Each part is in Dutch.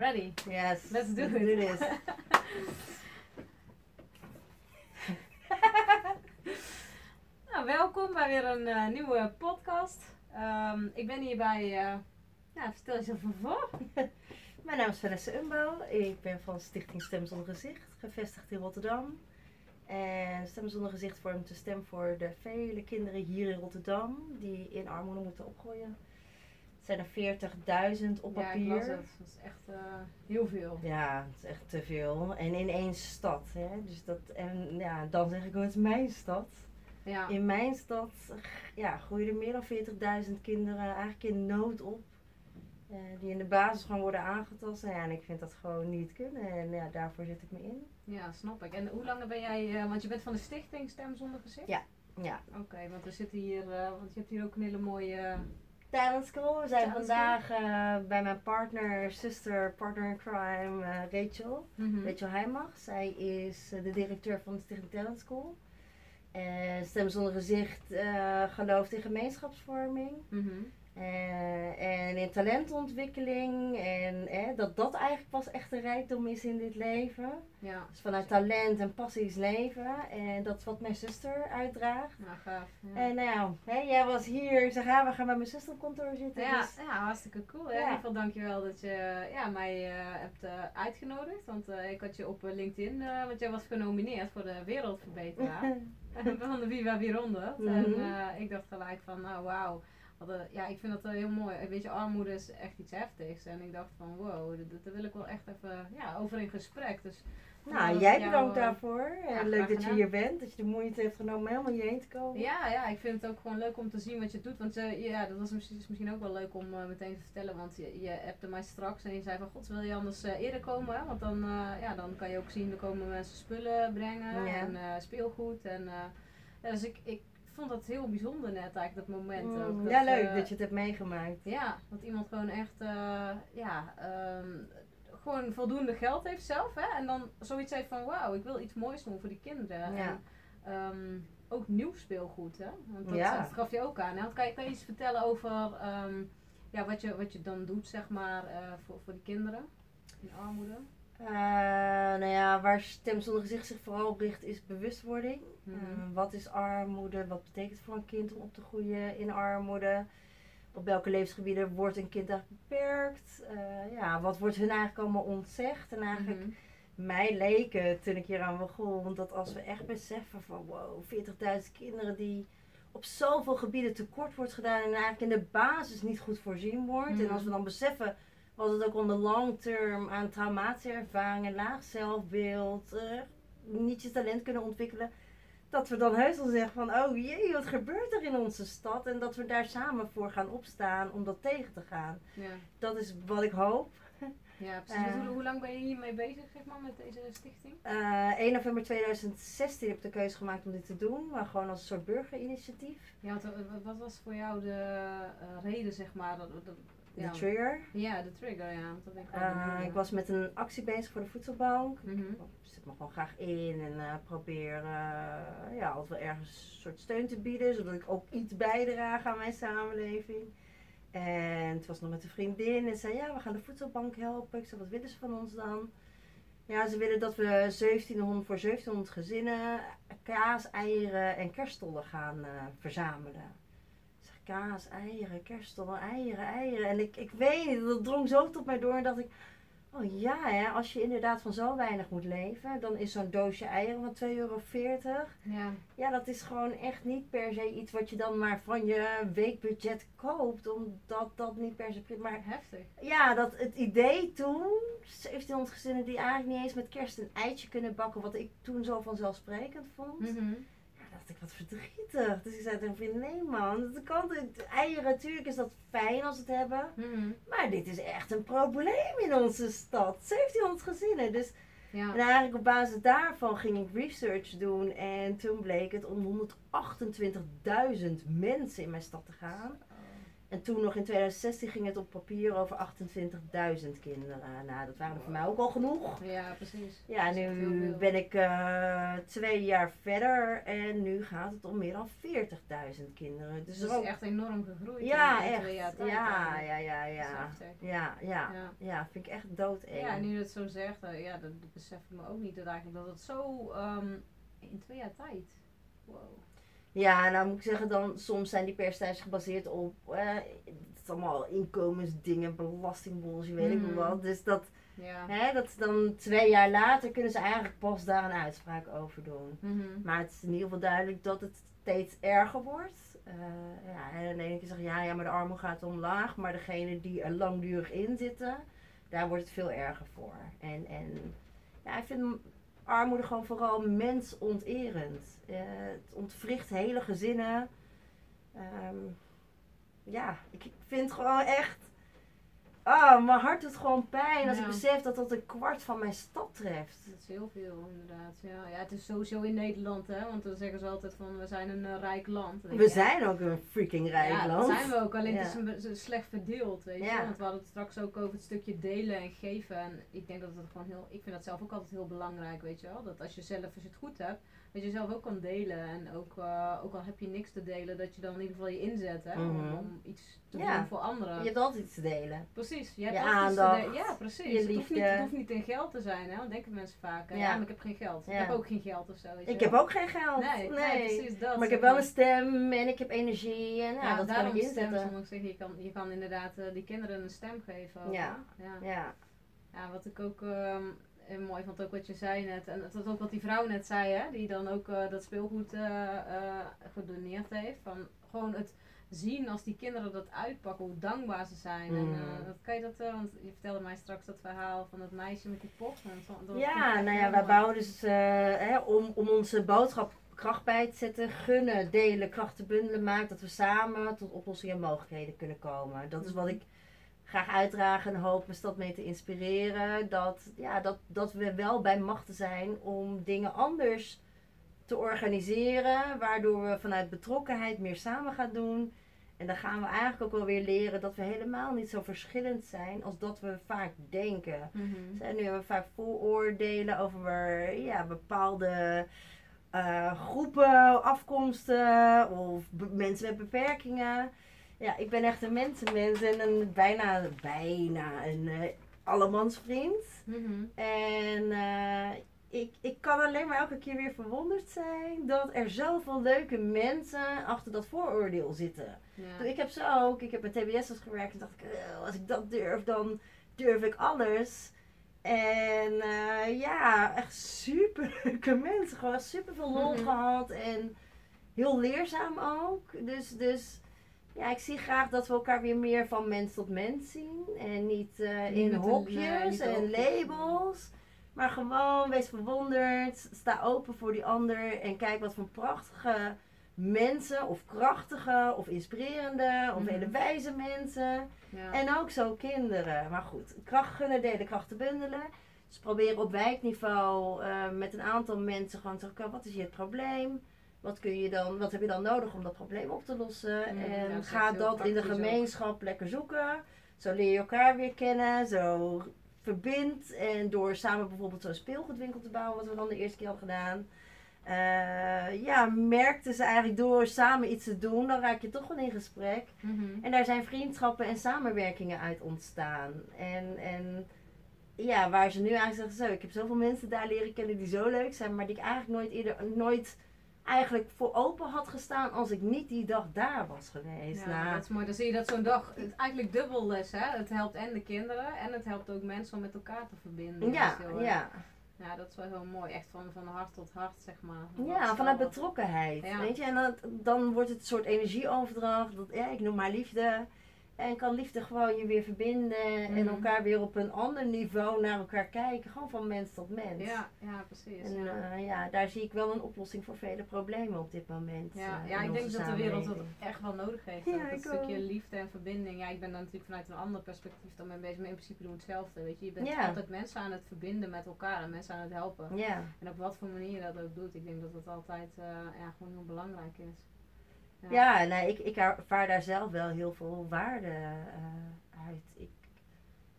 Ready? Yes. Let's do let's it. do this. nou, welkom bij weer een eh, nieuwe podcast. Ehm, ik ben hier bij, eh ja, vertel jezelf voor. Mijn naam is Vanessa Umbo. Ik ben van Stichting Stem Zonder Gezicht, gevestigd in Rotterdam. En Stem Zonder Gezicht vormt de stem voor de vele kinderen hier in Rotterdam die in armoede moeten opgroeien. Zijn er 40.000 op Ja, ik papier. het. Dat is echt eh, heel veel. Ja, het is echt te veel. En in één stad. Hè? Dus dat, en ja, dan zeg ik wel, het is mijn stad. Ja, In mijn stad ja, groeien er meer dan 40.000 kinderen eigenlijk in nood op. eh, die in de basis gewoon worden aangetast. Nou ja, en ik vind dat gewoon niet kunnen. En ja, daarvoor zit ik me in. ja, snap ik. En hoe lang ben jij, eh, want je bent van de stichting Stem Zonder Gezicht? Ja. Ja. Oké, want we zitten hier, want je hebt hier ook een hele mooie... Talent School. We zijn Talent vandaag eh, bij mijn partner, sister, partner in crime, eh, Rachel. Mhm. Rachel Heimach. Zij is eh, de directeur van de Stichting Talent School. Stem Zonder Gezicht gelooft in gemeenschapsvorming. Mhm. En in talentontwikkeling. En eh, dat dat eigenlijk pas echt een rijkdom is in dit leven. Ja, Dus vanuit talent en passies leven. En dat is wat mijn zuster uitdraagt. nou gaaf. Ja. En nou, hè, jij was hier. Ik zeg, ja, we gaan bij mijn zuster op kantoor zitten. Ja, Dus, ja, hartstikke cool. Ja. In ieder geval dankjewel dat je ja, mij eh, hebt eh, uitgenodigd. Want eh, ik had je op eh, LinkedIn, eh, want jij was genomineerd voor de Wereldverbeteraar van de Viva 400. Mhm. En eh, ik dacht gelijk van, nou wauw. Ja, ik vind dat wel heel mooi. Weet je, armoede is echt iets heftigs. En ik dacht van, wow, dat- daar wil ik wel echt even ja, over in gesprek. Dus, nou, jij bedankt eh, daarvoor. ja, En leuk dat je hier bent. Dat je de moeite heeft genomen om helemaal hierheen te komen. Ja, ja, ik vind het ook gewoon leuk om te zien wat je doet. Want eh, ja, dat was misschien, is misschien ook wel leuk om eh, meteen te vertellen. Want je, je appte mij straks en je zei van... God, wil je anders eh, eerder komen? hè? Want dan, ja, dan kan je ook zien, er komen mensen spullen brengen Ja. en speelgoed. En, ja, dus ik, ik vond dat heel bijzonder net eigenlijk, dat moment Mm, ook. Dat, ja, leuk eh, dat je het hebt meegemaakt. Ja, dat iemand gewoon echt... eh, ja, ehm, gewoon voldoende geld heeft zelf. Hè? En dan zoiets heeft van... Wauw, ik wil iets moois doen voor die kinderen. Ja. En, ehm, ook nieuw speelgoed, hè? Want dat, Ja. dat gaf je ook aan. Hè? Kan, je, kan je iets vertellen over ehm, ja, wat, je, wat je dan doet, zeg maar, eh, voor, voor die kinderen in armoede? Eh, nou ja, waar Stem Zonder Gezicht zich vooral op richt is bewustwording. Mhm. Eh, wat is armoede? Wat betekent het voor een kind om op te groeien in armoede? Op welke levensgebieden wordt een kind eigenlijk beperkt? Eh, ja, wat wordt hun eigenlijk allemaal ontzegd? En eigenlijk, Mhm. mij leek het toen ik hier aan begon, dat als we echt beseffen van wow, 40.000 kinderen die op zoveel gebieden tekort wordt gedaan en eigenlijk in de basis niet goed voorzien wordt. Mhm. En als we dan beseffen wat het ook on the long term aan traumatische ervaringen, laag zelfbeeld, eh, niet je talent kunnen ontwikkelen. Dat we dan heus wel zeggen van, oh jee, wat gebeurt er in onze stad? En dat we daar samen voor gaan opstaan om dat tegen te gaan. Ja, Dat is wat ik hoop. ja precies. Eh. hoe, hoe lang ben je hiermee bezig, zeg maar, met deze stichting? Eh 1 november 2016 heb ik de keuze gemaakt om dit te doen, maar gewoon als een soort burgerinitiatief. Ja, wat, was voor jou de reden, zeg maar? Dat, dat- De trigger. ja, de trigger, ja. Dat ik benieuwd, ik was met een actie bezig voor de voedselbank. Mhm. Ik zet me gewoon graag in en eh, probeer eh, ja, altijd wel ergens een soort steun te bieden, zodat ik ook iets bijdraag aan mijn samenleving. En het was nog met een vriendin en zei, ja, we gaan de voedselbank helpen. Ik zei, wat willen ze van ons dan? Ja, ze willen dat we 1700 voor 1700 gezinnen kaas, eieren en kerststollen gaan eh, verzamelen. Kaas, eieren, kerststollen, eieren, eieren. En ik, ik weet niet, dat drong zo tot mij door dat ik... Oh ja, hè, als je inderdaad van zo weinig moet leven, dan is zo'n doosje eieren van 2,40 euro. Ja, Ja, dat is gewoon echt niet per se iets wat je dan maar van je weekbudget koopt. Omdat dat niet per se... Maar heftig. ja, dat het idee toen, 1700 gezinnen die eigenlijk niet eens met kerst een eitje kunnen bakken, wat ik toen zo vanzelfsprekend vond. Mhm. Dacht ik, wat verdrietig. Dus ik zei tegen vriend, nee man, dat kan, eieren, natuurlijk is dat fijn als we het hebben. Mhm. Maar dit is echt een probleem in onze stad. 1700 gezinnen. Dus Ja. en eigenlijk op basis daarvan ging ik research doen. En toen bleek het om 128.000 mensen in mijn stad te gaan. En toen nog in 2016 ging het op papier over 28.000 kinderen. Nou, dat waren voor mij ook al genoeg. Ja, precies. Ja, Dat nu ben ik eh, twee jaar verder en nu gaat het om meer dan 40.000 kinderen. Dus dat is ook- echt enorm gegroeid. ja, in echt. twee jaar tijd Ja, ja, ja, Dat ja. Ja, ja, Ja. ja, vind ik echt doodeng. Ja, en nu je het zo zegt, eh, ja, dat, dat besef ik me ook niet. Dat eigenlijk dat het zo ehm, in twee jaar tijd. Wow. Ja, nou moet ik zeggen, dan soms zijn die percentages gebaseerd op eh, het is allemaal inkomensdingen, belastingbullshit, weet ik Mm. nog wat. Dus dat, Ja. hè, dat is dan twee jaar later kunnen ze eigenlijk pas daar een uitspraak over doen. Mhm. Maar het is in ieder geval duidelijk dat het steeds erger wordt. Eh, ja, en de ene keer zeggen ja, ja, maar de armoede gaat omlaag, maar degene die er langdurig in zitten, daar wordt het veel erger voor. En, en ja, ik vind armoede gewoon vooral mensonterend. Eh, het ontwricht hele gezinnen. Ehm, ja, ik vind gewoon echt. Ah, mijn hart doet gewoon pijn als ik besef dat dat een kwart van mijn stad treft. Dat is heel veel, inderdaad. Ja, ja, het is sowieso in Nederland, hè. Want dan zeggen ze altijd van, we zijn een eh, rijk land. We ja, zijn ook een freaking rijk ja, land. dat zijn we ook. Alleen het is een slecht verdeeld, weet je. Want we hadden het straks ook over het stukje delen en geven. En ik denk dat het gewoon heel... Ik vind dat zelf ook altijd heel belangrijk, weet je wel. Dat als je zelf, als je het goed hebt, dat je zelf ook kan delen. En ook, eh, ook al heb je niks te delen, dat je dan in ieder geval je inzet, hè. om, Mhm. om iets te Ja. doen voor anderen. Je hebt altijd iets te delen. Precies, je hebt Je altijd iets te. Ja, precies. je het, hoeft niet, het hoeft niet in geld te zijn, hè. Want denken mensen vaak. hè, Ja. Ja, maar ik heb geen geld. Ja. Ik heb ook geen geld of zo, weet je Ik heb ook geen geld. Nee, nee, precies dat. maar ik heb wel een stem en ik heb energie en ja, ja, dat kan daarom ik stem inzetten. soms zeggen, je kan, je kan inderdaad eh, die kinderen een stem geven. ook, Ja. hè. ja. Ja. Ja, wat ik ook ehm, eh, mooi vond, ook wat je zei net. En was ook wat die vrouw net zei, hè. Die dan ook eh, dat speelgoed eh, gedoneerd heeft. Van gewoon het zien als die kinderen dat uitpakken, hoe dankbaar ze zijn. En Mm. eh, dat kan je dat, want je vertelde mij straks dat verhaal van dat meisje met die pop. En dat dat Ja, nou ja, wij bouwen dus hè, om, om onze boodschap kracht bij te zetten, gunnen, delen, krachten bundelen, maakt dat we samen tot oplossingen en mogelijkheden kunnen komen. Dat is wat ik graag uitdragen en hoop mijn stad mee te inspireren. Dat, ja, dat, dat we wel bij machten zijn om dingen anders te organiseren, waardoor we vanuit betrokkenheid meer samen gaan doen. En dan gaan we eigenlijk ook wel weer leren dat we helemaal niet zo verschillend zijn als dat we vaak denken. Mhm. En nu hebben we vaak vooroordelen over ja, bepaalde eh, groepen, afkomsten of mensen met beperkingen. Ja, ik ben echt een mensenmens en een bijna, bijna een eh, allemansvriend. Mhm. En eh, ik, ik kan alleen maar elke keer weer verwonderd zijn dat er zoveel leuke mensen achter dat vooroordeel zitten. Ja. Ik heb ze ook. Ik heb met TBS'ers gewerkt en dacht ik, "Eh, als ik dat durf, dan durf ik alles. En eh, ja, echt super leuke mensen. Gewoon super veel lol Mhm. gehad en heel leerzaam ook. Dus, dus ja, ik zie graag dat we elkaar weer meer van mens tot mens zien. En niet eh, in hokjes en labels. Maar gewoon wees verwonderd. Sta open voor die ander. En kijk wat voor prachtige mensen. Of krachtige. Of inspirerende. Of Mhm. hele wijze mensen. Ja. En ook zo kinderen. Maar goed, kracht gunnen, delen, krachten bundelen. Dus proberen op wijkniveau eh, met een aantal mensen gewoon te zeggen, "Oké, wat is hier het probleem? Wat, kun je dan, wat heb je dan nodig om dat probleem op te lossen? Mm, ja, en is ga dat in de ook. gemeenschap lekker zoeken. Zo leer je elkaar weer kennen. Zo verbindt. En door samen bijvoorbeeld zo'n speelgoedwinkel te bouwen, wat we dan de eerste keer hadden gedaan. eh, ja, merkten ze eigenlijk door samen iets te doen, dan raak je toch wel in gesprek. Mhm. En daar zijn vriendschappen en samenwerkingen uit ontstaan. En, en ja, waar ze nu eigenlijk zeggen, zo, ik heb zoveel mensen daar leren kennen die zo leuk zijn, maar die ik eigenlijk nooit eerder, nooit eigenlijk voor open had gestaan als ik niet die dag daar was geweest. Ja, Nou, dat is mooi. Dan zie je dat zo'n dag het eigenlijk dubbel les, hè. Het helpt en de kinderen en het helpt ook mensen om met elkaar te verbinden. ja, is heel ja. ja, dat is wel heel mooi. Echt van, van hart tot hart, zeg maar. Dat ja, is vanuit betrokkenheid. Ja. Weet je, en dat, dan wordt het een soort energieoverdracht. Dat, ja, ik noem maar liefde. En kan liefde gewoon je weer verbinden en Mhm. elkaar weer op een ander niveau naar elkaar kijken. Gewoon van mens tot mens. Ja, ja, precies. En ja. eh, ja, daar zie ik wel een oplossing voor vele problemen op dit moment. Ja, eh, ja ik denk dat de wereld dat echt wel nodig heeft. Ja, dat stukje ook. liefde en verbinding. Ja, ik ben daar natuurlijk vanuit een ander perspectief dan mee bezig. Maar in principe doen we hetzelfde. Weet je, je bent Ja. altijd mensen aan het verbinden met elkaar en mensen aan het helpen. Ja. En op wat voor manier je dat ook doet, ik denk dat dat altijd eh, ja, gewoon heel belangrijk is. Ja, nee, ik, ik ervaar daar zelf wel heel veel waarde eh, uit. Ik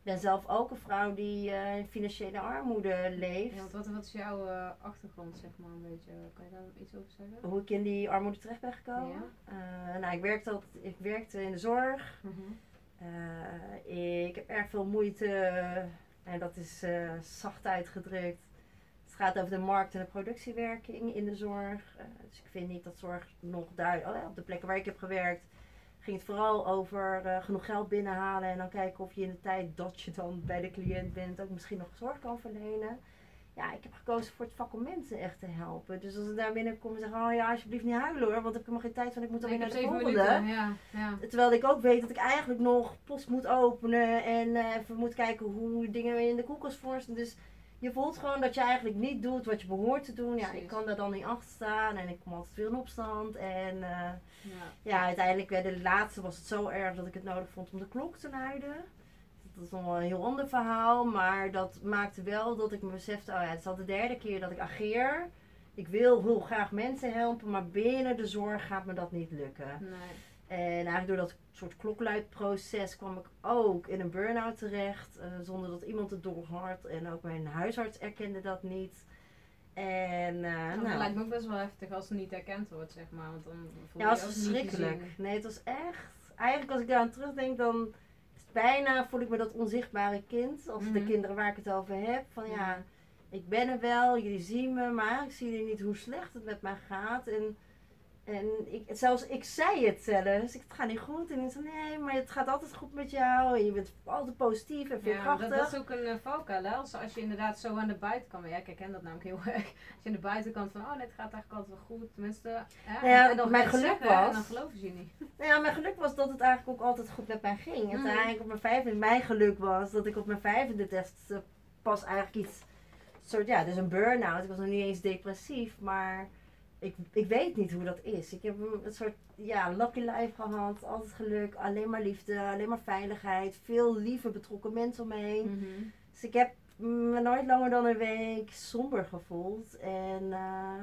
ben zelf ook een vrouw die eh, in financiële armoede leeft. Ja, wat, wat is jouw eh, achtergrond, zeg maar, een beetje? Kan je daar iets over zeggen? Hoe ik in die armoede terecht ben gekomen. Eh, nou, ik werkte, altijd, ik werkte in de zorg. Mhm. Ik heb erg veel moeite, en dat is zacht uitgedrukt. Het gaat over de markt- en de productiewerking in de zorg. Eh, dus ik vind niet dat zorg nog ja, op de plekken waar ik heb gewerkt, ging het vooral over eh, genoeg geld binnenhalen en dan kijken of je in de tijd dat je dan bij de cliënt bent ook misschien nog zorg kan verlenen. Ja, ik heb gekozen voor het vak om mensen echt te helpen. Dus als ik daar binnenkom en zeg, oh ja, alsjeblieft niet huilen hoor, want ik heb helemaal geen tijd van, ik moet alweer naar de volgende. minuten, ja. ja. Terwijl ik ook weet dat ik eigenlijk nog post moet openen en eh, even moet kijken hoe dingen in de koelkast voor staan. Dus je voelt gewoon dat je eigenlijk niet doet wat je behoort te doen. Ja, ik kan daar dan niet achter staan en ik kom altijd weer in opstand. En eh, ja. ja, uiteindelijk bij de laatste was het zo erg dat ik het nodig vond om de klok te luiden. Dat is nog wel een heel ander verhaal, maar dat maakte wel dat ik me besefte, oh ja, het is al de derde keer dat ik ageer. Ik wil heel graag mensen helpen, maar binnen de zorg gaat me dat niet lukken. Nee. En eigenlijk door dat soort klokluidproces kwam ik ook in een burn-out terecht. eh, zonder dat iemand het doorhad. En ook mijn huisarts erkende dat niet. En Nou, dat nou, lijkt me ook best wel heftig als het niet erkend wordt, zeg maar. Want dan voel ja, het je was verschrikkelijk. Nee, het was echt... Eigenlijk als ik daar aan terugdenk, dan is het bijna voel ik me dat onzichtbare kind. Als de Mhm. kinderen waar ik het over heb. Van ja, Ja. ik ben er wel, jullie zien me, maar ik zie jullie niet hoe slecht het met mij gaat. En, en ik, zelfs ik zei het zelfs. Ik, het gaat niet goed. En ik zei, nee, maar het gaat altijd goed met jou. En je bent altijd positief en Ja, veerkrachtig. dat, dat is ook een uh, valkuil? Als, als je inderdaad zo aan de buitenkant, ja, ik herken dat namelijk heel erg. Als je aan de buitenkant van, oh nee, het gaat eigenlijk altijd wel goed. Tenminste, hè? Ja, en dan mijn geluk zeggen, was- En dan geloven ze je niet. Nou ja, mijn geluk was dat het eigenlijk ook altijd goed met mij ging. En Mhm. uiteindelijk op mijn vijfde, mijn geluk was dat ik op mijn vijfde test eh, pas eigenlijk iets, soort, ja, dus een burn-out. Ik was nog niet eens depressief, maar ik, ik weet niet hoe dat is. Ik heb een, een soort, ja, lucky life gehad, altijd geluk, alleen maar liefde, alleen maar veiligheid, veel lieve betrokken mensen om me heen. Mhm. Dus ik heb me nooit langer dan een week somber gevoeld. En eh,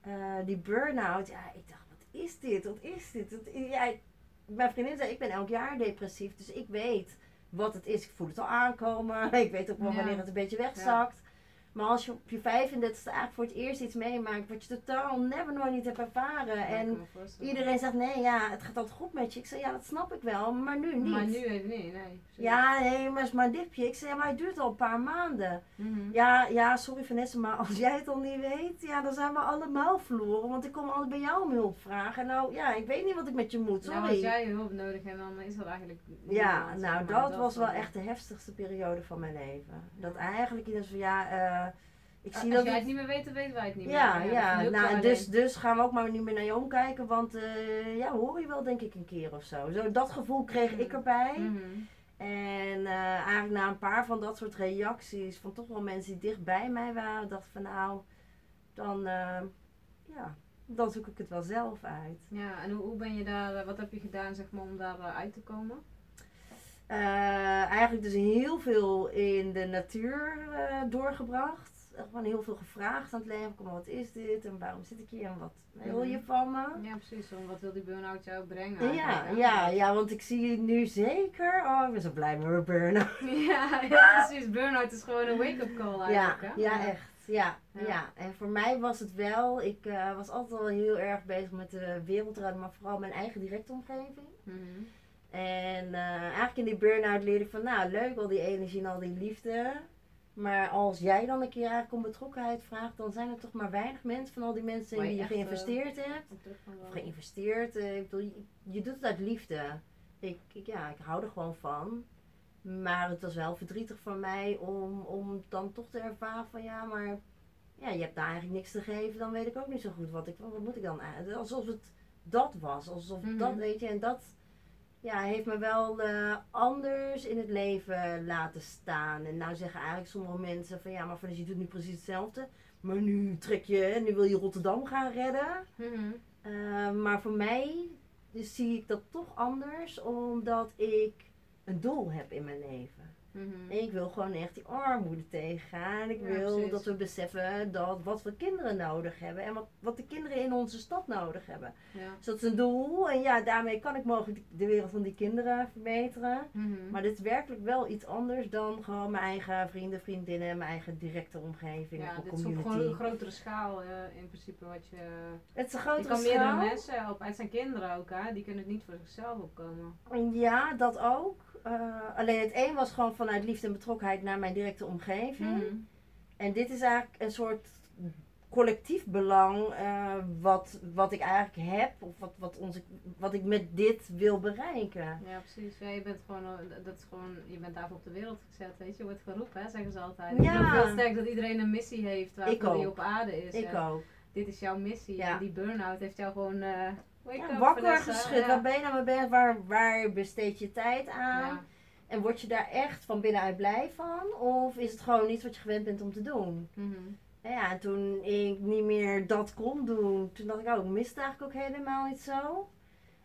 eh, die burn-out, ja, ik dacht, wat is dit? Wat is dit? Ja, ik- mijn vriendin zei, ik ben elk jaar depressief, dus ik weet wat het is. Ik voel het al aankomen. Ik weet ook wel wanneer het een beetje wegzakt. Maar als je op je 35 eigenlijk voor het eerst iets meemaakt wat je totaal never nooit niet hebt ervaren. Ja, En iedereen zegt, nee, ja, het gaat altijd goed met je. Ik zei, ja, dat snap ik wel, maar nu niet. Maar nu even niet, nee. precies. Ja, nee, maar het is maar dipje. Ik zei, ja, maar het duurt al een paar maanden. Mhm. Ja, ja, sorry Vanessa, maar als jij het al niet weet, ja, dan zijn we allemaal verloren. Want ik kom altijd bij jou om hulp vragen. En nou, ja, ik weet niet wat ik met je moet, Nou, als sorry. jij hulp nodig hebt, dan is dat eigenlijk. niet Ja, nou, zeg dat was wel echt de heftigste periode van mijn leven. Dat eigenlijk iedereen van, ja, eh, ik zie Als dat... jij het- niet meer weet, dan weten wij het niet ja, meer. ja, lukt nou, dus, dus gaan we ook maar niet meer naar je omkijken, want eh, ja, hoor je wel denk ik een keer of zo. zo dat gevoel kreeg ik erbij. Mhm. En eh, eigenlijk na een paar van dat soort reacties van toch wel mensen die dicht bij mij waren, dacht van nou, dan, eh, ja, dan zoek ik het wel zelf uit. Ja, en hoe, hoe ben je daar, wat heb je gedaan zeg maar, om daar uit te komen? Eigenlijk dus heel veel in de natuur doorgebracht. Gewoon heel veel gevraagd aan het leven. Kom, wat is dit en waarom zit ik hier en wat wil je van me? Ja, precies. Want Wat wil die burn-out jou brengen? Ja, ja, ja, want ik zie nu zeker. Oh, ik ben zo blij met mijn burn-out. Ja, ja, precies. Burn-out is gewoon een wake-up call Ja, eigenlijk. hè? ja, echt. Ja, Ja. ja. en voor mij was het wel, ik eh, was altijd wel heel erg bezig met de wereldruim, maar vooral mijn eigen directe omgeving. Mhm. En eh, eigenlijk in die burn-out leerde ik van, nou leuk al die energie en al die liefde. Maar als jij dan een keer eigenlijk om betrokkenheid vraagt, dan zijn er toch maar weinig mensen van al die mensen in Waar je die je eh, geïnvesteerd hebt. Of geïnvesteerd. eh, ik bedoel, je, je doet het uit liefde. Ik, ik, ja, ik hou er gewoon van. Maar het was wel verdrietig voor mij om, om dan toch te ervaren van ja, maar ja, je hebt daar eigenlijk niks te geven, dan weet ik ook niet zo goed wat ik, wat moet ik dan eigenlijk? Alsof het dat was, alsof Mhm. dat, weet je, en dat ja, heeft me wel eh, anders in het leven laten staan. En nou zeggen eigenlijk sommige mensen van ja, maar Vanessa, je doet nu precies hetzelfde. Maar nu trek je, en nu wil je Rotterdam gaan redden. Mhm. Uh, maar voor mij dus zie ik dat toch anders, omdat ik een doel heb in mijn leven. Mhm. En ik wil gewoon echt die armoede tegengaan. Ik Ja, wil precies. dat we beseffen dat wat we kinderen nodig hebben en wat, wat de kinderen in onze stad nodig hebben. Ja. Dus dat is een doel en ja, daarmee kan ik mogelijk de wereld van die kinderen verbeteren. Mhm. Maar dit is werkelijk wel iets anders dan gewoon mijn eigen vrienden, vriendinnen, mijn eigen directe omgeving ja, dit is op gewoon een grotere schaal in principe wat je... het is een Je grotere kan meerdere schaal. mensen helpen. Het zijn kinderen ook, hè. Die kunnen het niet voor zichzelf opkomen. Ja, dat ook. Eh, alleen het een was gewoon vanuit liefde en betrokkenheid naar mijn directe omgeving. Mhm. En dit is eigenlijk een soort collectief belang eh, wat, wat ik eigenlijk heb, of wat, wat, onze, wat ik met dit wil bereiken. Ja, precies. Ja, je bent gewoon, dat is gewoon, je bent daarvoor op de wereld gezet, weet je. Je wordt geroepen, hè, zeggen ze altijd. Ja. Ik heel sterk dat iedereen een missie heeft waarvoor die op aarde is. Ik En ook. Dit is jouw missie. Ja. En die burn-out heeft jou gewoon, eh Ja, wakker geschud. Waar ben je nou mee bezig? Waar, waar besteed je tijd aan? En word je daar echt van binnenuit blij van? Of is het gewoon iets wat je gewend bent om te doen? Mhm. Ja, en toen ik niet meer dat kon doen, toen dacht ik, oh, ik miste eigenlijk ook helemaal niet zo.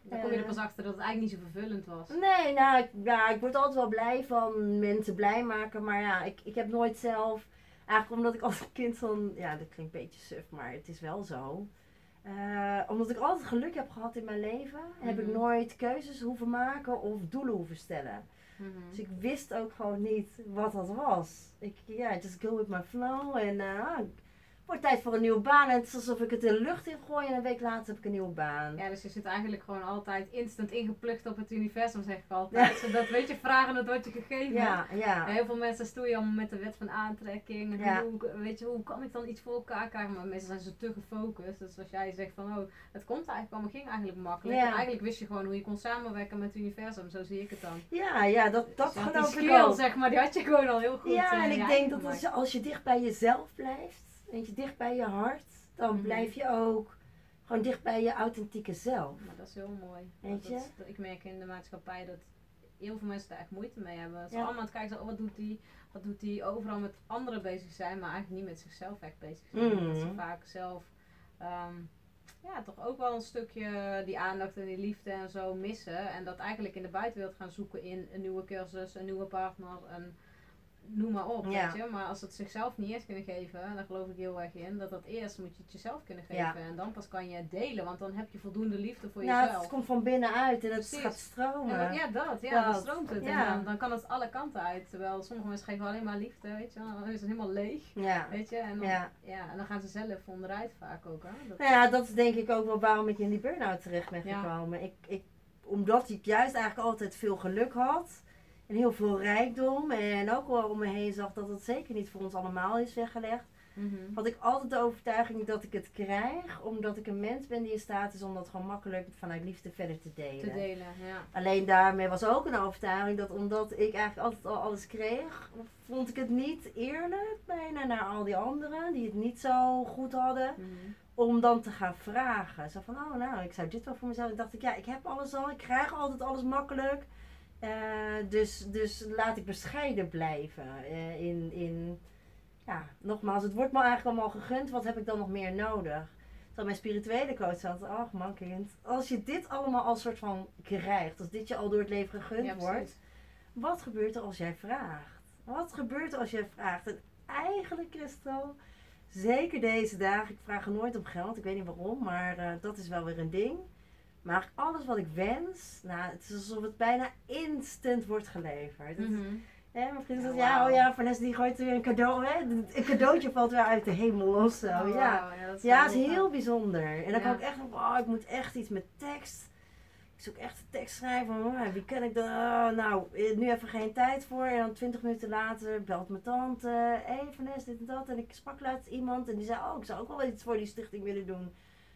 Dan kom je er Eh. pas achter dat het eigenlijk niet zo vervullend was. Nee, nou, ik, ja, ik word altijd wel blij van mensen blij maken. Maar ja, ik, ik heb nooit zelf... Eigenlijk omdat ik als kind van... Ja, dat klinkt een beetje suf, maar het is wel zo. Eh, omdat ik altijd geluk heb gehad in mijn leven, heb ik Mhm. nooit keuzes hoeven maken of doelen hoeven stellen. Mhm. Dus ik wist ook gewoon niet wat dat was. Ik, ja, just go with my flow. En ah, wordt tijd voor een nieuwe baan. En het is alsof ik het in de lucht in gooi en een week later heb ik een nieuwe baan. Ja, dus je zit eigenlijk gewoon altijd instant ingeplucht op het universum, zeg ik altijd. Zodat, weet je, vragen het wordt je gegeven. Ja, ja. En heel veel mensen stoeien allemaal met de wet van aantrekking. Ja. hoe, weet je, hoe kan ik dan iets voor elkaar krijgen? Maar mensen zijn zo te gefocust. Dus als jij zegt van, oh, het komt eigenlijk allemaal, ging eigenlijk makkelijk. Ja. En eigenlijk wist je gewoon hoe je kon samenwerken met het universum. Zo zie ik het dan. Ja, ja, dat, dat Dus had die geloof ik skill, ook. zeg maar, die had je gewoon al heel goed. Ja, en ik denk dat gemaakt. als je, als je dicht bij jezelf blijft, weet je, dicht bij je hart, dan Mhm. blijf je ook gewoon dicht bij je authentieke zelf. Maar dat is heel mooi. Weet je? Dat, dat- ik merk in de maatschappij dat heel veel mensen daar echt moeite mee hebben. Ze Ja. allemaal aan het kijken, oh, wat doet die? Wat doet die? Overal met anderen bezig zijn, maar eigenlijk niet met zichzelf echt bezig zijn. Mhm. Dat ze vaak zelf, ehm, ja, toch ook wel een stukje die aandacht en die liefde en zo missen. En dat eigenlijk in de buitenwereld gaan zoeken in een nieuwe cursus, een nieuwe partner, een noem maar op, Ja. weet je. Maar als het zichzelf niet eerst kunnen geven, daar geloof ik heel erg in, dat dat eerst moet je het jezelf kunnen geven. Ja. En dan pas kan je het delen, want dan heb je voldoende liefde voor Nou, jezelf. het komt van binnenuit en het Precies. gaat stromen. Ja, dat- ja, dat. Dan stroomt het. ja. En dan, dan kan het alle kanten uit. Terwijl sommige mensen geven alleen maar liefde, weet je. Dan is het helemaal leeg, Ja. weet je. En dan, ja. Ja. en dan gaan ze zelf onderuit vaak ook, hè. Dat, Nou ja, dat is denk ik ook wel waarom ik in die burn-out terecht ben gekomen. Ik, ik, omdat ik juist eigenlijk altijd veel geluk had. En heel veel rijkdom. En ook wel om me heen zag dat het zeker niet voor ons allemaal is weggelegd. Mhm. Had ik altijd de overtuiging dat ik het krijg. Omdat ik een mens ben die in staat is om dat gewoon makkelijk vanuit liefde verder te delen. Te delen, ja. Alleen daarmee was ook een overtuiging dat omdat ik eigenlijk altijd al alles kreeg, vond ik het niet eerlijk bijna naar al die anderen die het niet zo goed hadden Mhm. om dan te gaan vragen. Zo van, oh nou, ik zou dit wel voor mezelf. Ik dacht ik, ja, ik heb alles al, ik krijg altijd alles makkelijk. Eh, dus, dus laat ik bescheiden blijven. eh, in, in, ja, nogmaals, het wordt me eigenlijk allemaal gegund. Wat heb ik dan nog meer nodig? Terwijl mijn spirituele coach zat, ach man kind, als je dit allemaal als soort van krijgt, als dit je al door het leven gegund Ja, wordt, wat gebeurt er als jij vraagt? Wat gebeurt er als jij vraagt? En eigenlijk, Christel, zeker deze dagen, ik vraag nooit om geld, ik weet niet waarom, maar eh, dat is wel weer een ding. Maar alles wat ik wens, nou, het is alsof het bijna instant wordt geleverd. Mhm. hè, mijn vriend zegt, ja, oh ja, Vanessa die gooit weer een cadeau, hè? Een cadeautje valt weer uit de hemel of zo, Oh, ja. ja, dat is Ja, heel bijzonder. En dan kan ik echt, oh, ik moet echt iets met tekst. Ik zoek echt een tekst schrijven. Oh, wie ken ik dan? Oh, nou, eh, nu even geen tijd voor. En dan twintig minuten later belt mijn tante. Hé, hey, Vanessa, dit en dat. En ik sprak laatst iemand en die zei, oh, ik zou ook wel iets voor die stichting willen doen.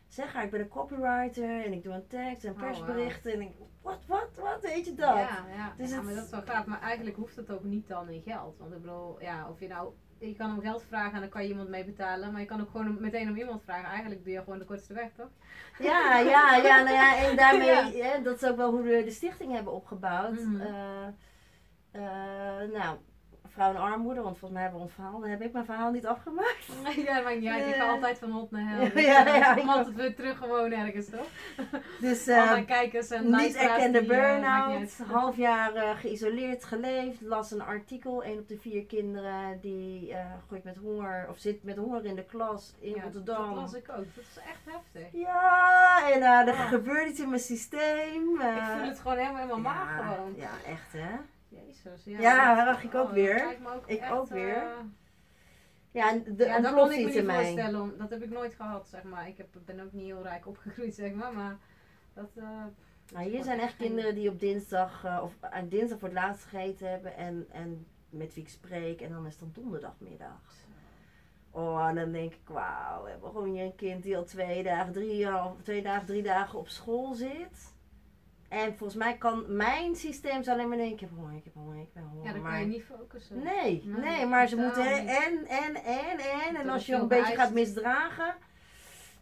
Zeg haar, ik ben een copywriter en ik doe een tekst en Oh, persberichten. En ik, wat, wat, wat, weet je dat? Ja, ja. Dus ja het- maar dat is wel gaaf. Maar eigenlijk hoeft het ook niet dan in geld. Want ik bedoel, ja, of je nou... Je kan om geld vragen en dan kan je iemand mee betalen. Maar je kan ook gewoon meteen om iemand vragen. Eigenlijk doe je gewoon de kortste weg, toch? Ja, ja, ja, nou ja, en daarmee, Ja. dat is ook wel hoe we de stichting hebben opgebouwd. Mhm. Eh, eh, nou, vrouw in armoede, want volgens mij hebben we ons verhaal, dan heb ik mijn verhaal niet afgemaakt. ja, niet uit. Ik ga Eh. altijd van hot naar hel. Ja, Dus, ja, eh, ja, altijd weer terug gewoon ergens, toch? Dus mijn kijkers en niet erkende burn-out, half jaar geïsoleerd geleefd, las een artikel, een op de vier kinderen die gooit met honger, of zit met honger in de klas in Ja, Rotterdam. Dat las ik ook. Dat is echt heftig. Ja, en er gebeurt iets in mijn systeem. ik voel het gewoon helemaal maag ja, gewoon. Ja, echt hè. Jezus. Ja, Ja, dat- dat ik ook oh, weer. ook Ik echt, ook weer. eh, Ja, en de, ja, dat kan ontploft ik me niet mij. voorstellen. om- Dat heb ik nooit gehad, zeg maar. Ik heb, ben ook niet heel rijk opgegroeid, zeg maar. Maar dat... eh, Nou, hier zijn echt kinderen die op dinsdag, eh, of aan dinsdag voor het laatst gegeten hebben en, en met wie ik spreek. En dan is het dan donderdagmiddag. Oh, en dan denk ik, wauw, we hebben gewoon hier een kind die al twee dagen, drie, al twee dagen, drie dagen op school zit. En volgens mij kan mijn systeem zo alleen maar denken, ik heb honger, ik heb honger, ik ben honger. ja, dan maar kan je niet focussen. Nee, Nee, nee, maar ze moeten en, en, en, en. En er als je een beetje gaat misdragen,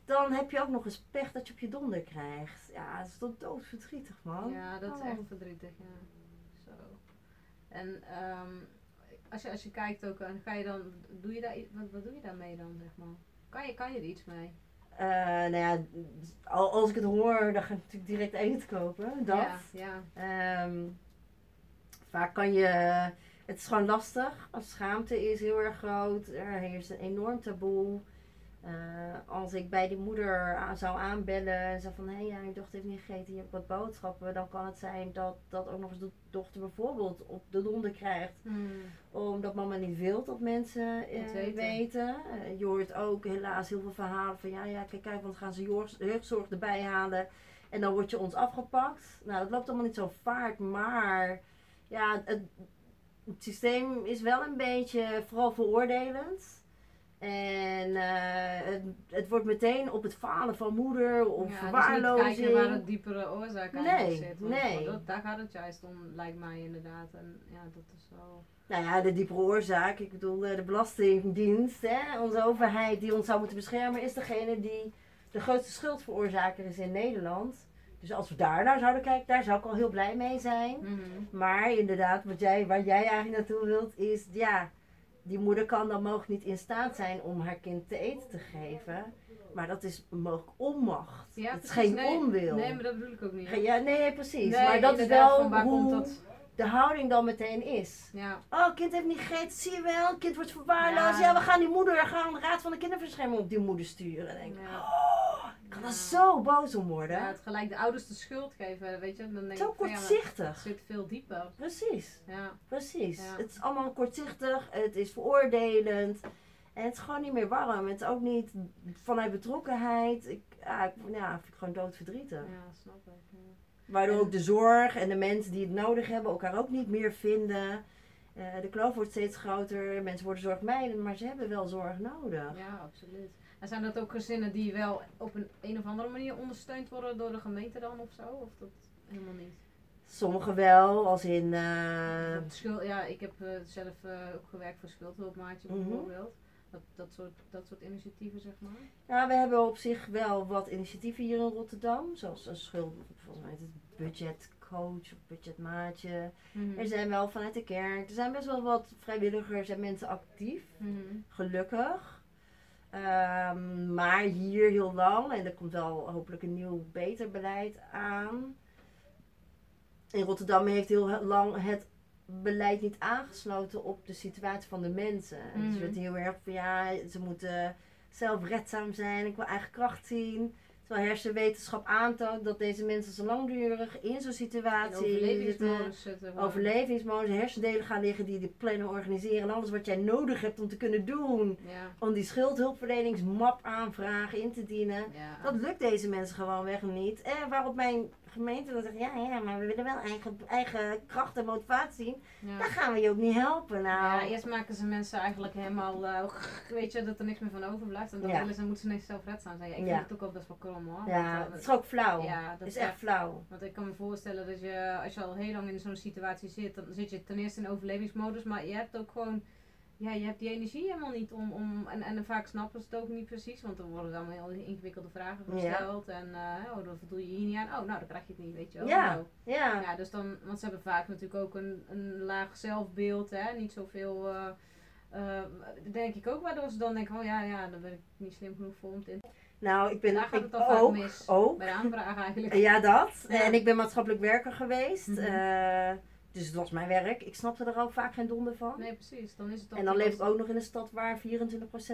dan heb je ook nog eens pech dat je op je donder krijgt. Ja, dat is toch doodverdrietig, man. Ja, dat is Oh. echt verdrietig, ja. Zo. En ehm, als, je, als je kijkt ook, en ga je dan, doe je daar, wat, wat doe je daarmee dan, zeg maar? Kan je, kan je er iets mee? Eh, nou ja, al- als ik het hoor, dan ga ik natuurlijk direct eten kopen. Dat. Ja, ja. Ehm, vaak kan je. Het is gewoon lastig. Als schaamte is heel erg groot. Er heerst een enorm taboe. Eh, als ik bij die moeder zou aanbellen en zei van hé, hey, ja, je dochter heeft niet gegeten, je hebt wat boodschappen, dan kan het zijn dat, dat ook nog eens de dochter bijvoorbeeld op de donder krijgt Hmm. omdat mama niet wil dat mensen Dat weten. weten. Eh, je hoort ook helaas heel veel verhalen van ja, ja, kijk, kijk, want gaan ze jeugd- jeugdzorg erbij halen en dan word je ons afgepakt. Nou, dat loopt allemaal niet zo vaart, maar ja, het, het systeem is wel een beetje vooral veroordelend. En eh, het, het wordt meteen op het falen van moeder of ja, dus verwaarlozing. niet kijken waar het diepere oorzaak Nee, eigenlijk zit. nee. Dat, daar gaat het juist om, lijkt mij inderdaad. En ja, dat is wel... Nou ja, de diepere oorzaak, ik bedoel, eh, de Belastingdienst, hè, onze overheid die ons zou moeten beschermen, is degene die de grootste schuldveroorzaker is in Nederland. Dus als we daar naar zouden kijken, daar zou ik al heel blij mee zijn. Mhm. Maar inderdaad, wat jij, waar jij eigenlijk naartoe wilt, is ja, die moeder kan dan mogelijk niet in staat zijn om haar kind te eten te geven. Maar dat is mogelijk onmacht. Ja, het is geen nee, onwil. Nee, maar dat bedoel ik ook niet. Ja, nee, precies. Nee, maar dat is wel waar hoe komt dat? de houding dan meteen is. Ja, Oh, kind heeft niet gegeten, zie je wel, kind wordt verwaarloosd. Ja. Ja, we gaan die moeder, we gaan de raad van de kinderbescherming op die moeder sturen. Denk ik, ja. Er zo boos om worden. ja, het gelijk de ouders de schuld geven, weet je. Dan denk zo ik van, ja, maar het kortzichtig. zit veel dieper. Precies, Ja, precies. Ja. Het is allemaal kortzichtig, het is veroordelend. En het is gewoon niet meer warm. Het is ook niet vanuit betrokkenheid. Ik, ja, ik ja, vind ik gewoon doodverdrietig. ja, snap ik. Ja. Waardoor En- ook de zorg en de mensen die het nodig hebben elkaar ook niet meer vinden. Eh, de kloof wordt steeds groter, mensen worden zorgmijdend, maar ze hebben wel zorg nodig. Ja, absoluut. En zijn dat ook gezinnen die wel op een, een of andere manier ondersteund worden door de gemeente dan of zo? Of dat helemaal niet? Sommigen wel, als in. schuld, ja, ik heb eh, zelf eh, ook gewerkt voor Schuldhulpmaatje Mhm. bijvoorbeeld. Dat, dat, soort, dat soort initiatieven, zeg maar. ja, we hebben op zich wel wat initiatieven hier in Rotterdam, zoals een schuld, volgens mij het budgetcoach of budgetmaatje. Mhm. Er zijn wel vanuit de kerk, er zijn best wel wat vrijwilligers en mensen actief, Mhm. gelukkig. Ehm, maar hier heel lang, en er komt wel hopelijk een nieuw beter beleid aan. In Rotterdam heeft heel lang het beleid niet aangesloten op de situatie van de mensen. En Dus het werd heel erg van ja, ze moeten zelfredzaam zijn, ik wil eigen kracht zien. Terwijl hersenwetenschap aantoont dat deze mensen zo langdurig in zo'n In situatie zitten overlevingsmodus zitten. gewoon. overlevingsmodus, hersendelen gaan liggen die de plannen organiseren en alles wat jij nodig hebt om te kunnen doen. Ja, Om die schuldhulpverleningsmap aanvragen in te dienen. ja. Dat lukt deze mensen gewoon weg niet. En waarop mijn gemeente dan zegt, ja, ja, maar we willen wel eigen, eigen kracht en motivatie zien. ja. Dan gaan we je ook niet helpen. Nou, Ja, eerst maken ze mensen eigenlijk helemaal, eh, weet je, dat er niks meer van overblijft. En dan Ja. willen ze, moeten ze ineens zelfredzaam zijn. Ja, ik vind het ook wel best wel krom hoor. ja, Want, eh, het is ook flauw. ja, het dat is echt flauw. Want ik kan me voorstellen dat je, als je al heel lang in zo'n situatie zit, dan zit je ten eerste in overlevingsmodus, maar je hebt ook gewoon ja, je hebt die energie helemaal niet om, om en, en vaak snappen ze het ook niet precies, want dan worden dan heel ingewikkelde vragen gesteld en uh, oh, dat doe je hier niet aan, oh, nou, dan krijg je het niet, weet je wel. Ja, Nou, ja. ja, dus dan, want ze hebben vaak natuurlijk ook een, een laag zelfbeeld, hè, niet zoveel, eh eh, denk ik ook, waardoor ze dan denken, oh ja, ja, dan ben ik niet slim genoeg voor om in Nou, ik ben Daar gaat ik het dan ook, mis. ook. bij de aanvraag eigenlijk. Ja, dat. Ja. En ik ben maatschappelijk werker geweest. Mhm. eh, dus het was mijn werk. Ik snapte er ook vaak geen donder van. Nee, precies, dan is het en dan leef ik ook nog in een stad waar 24%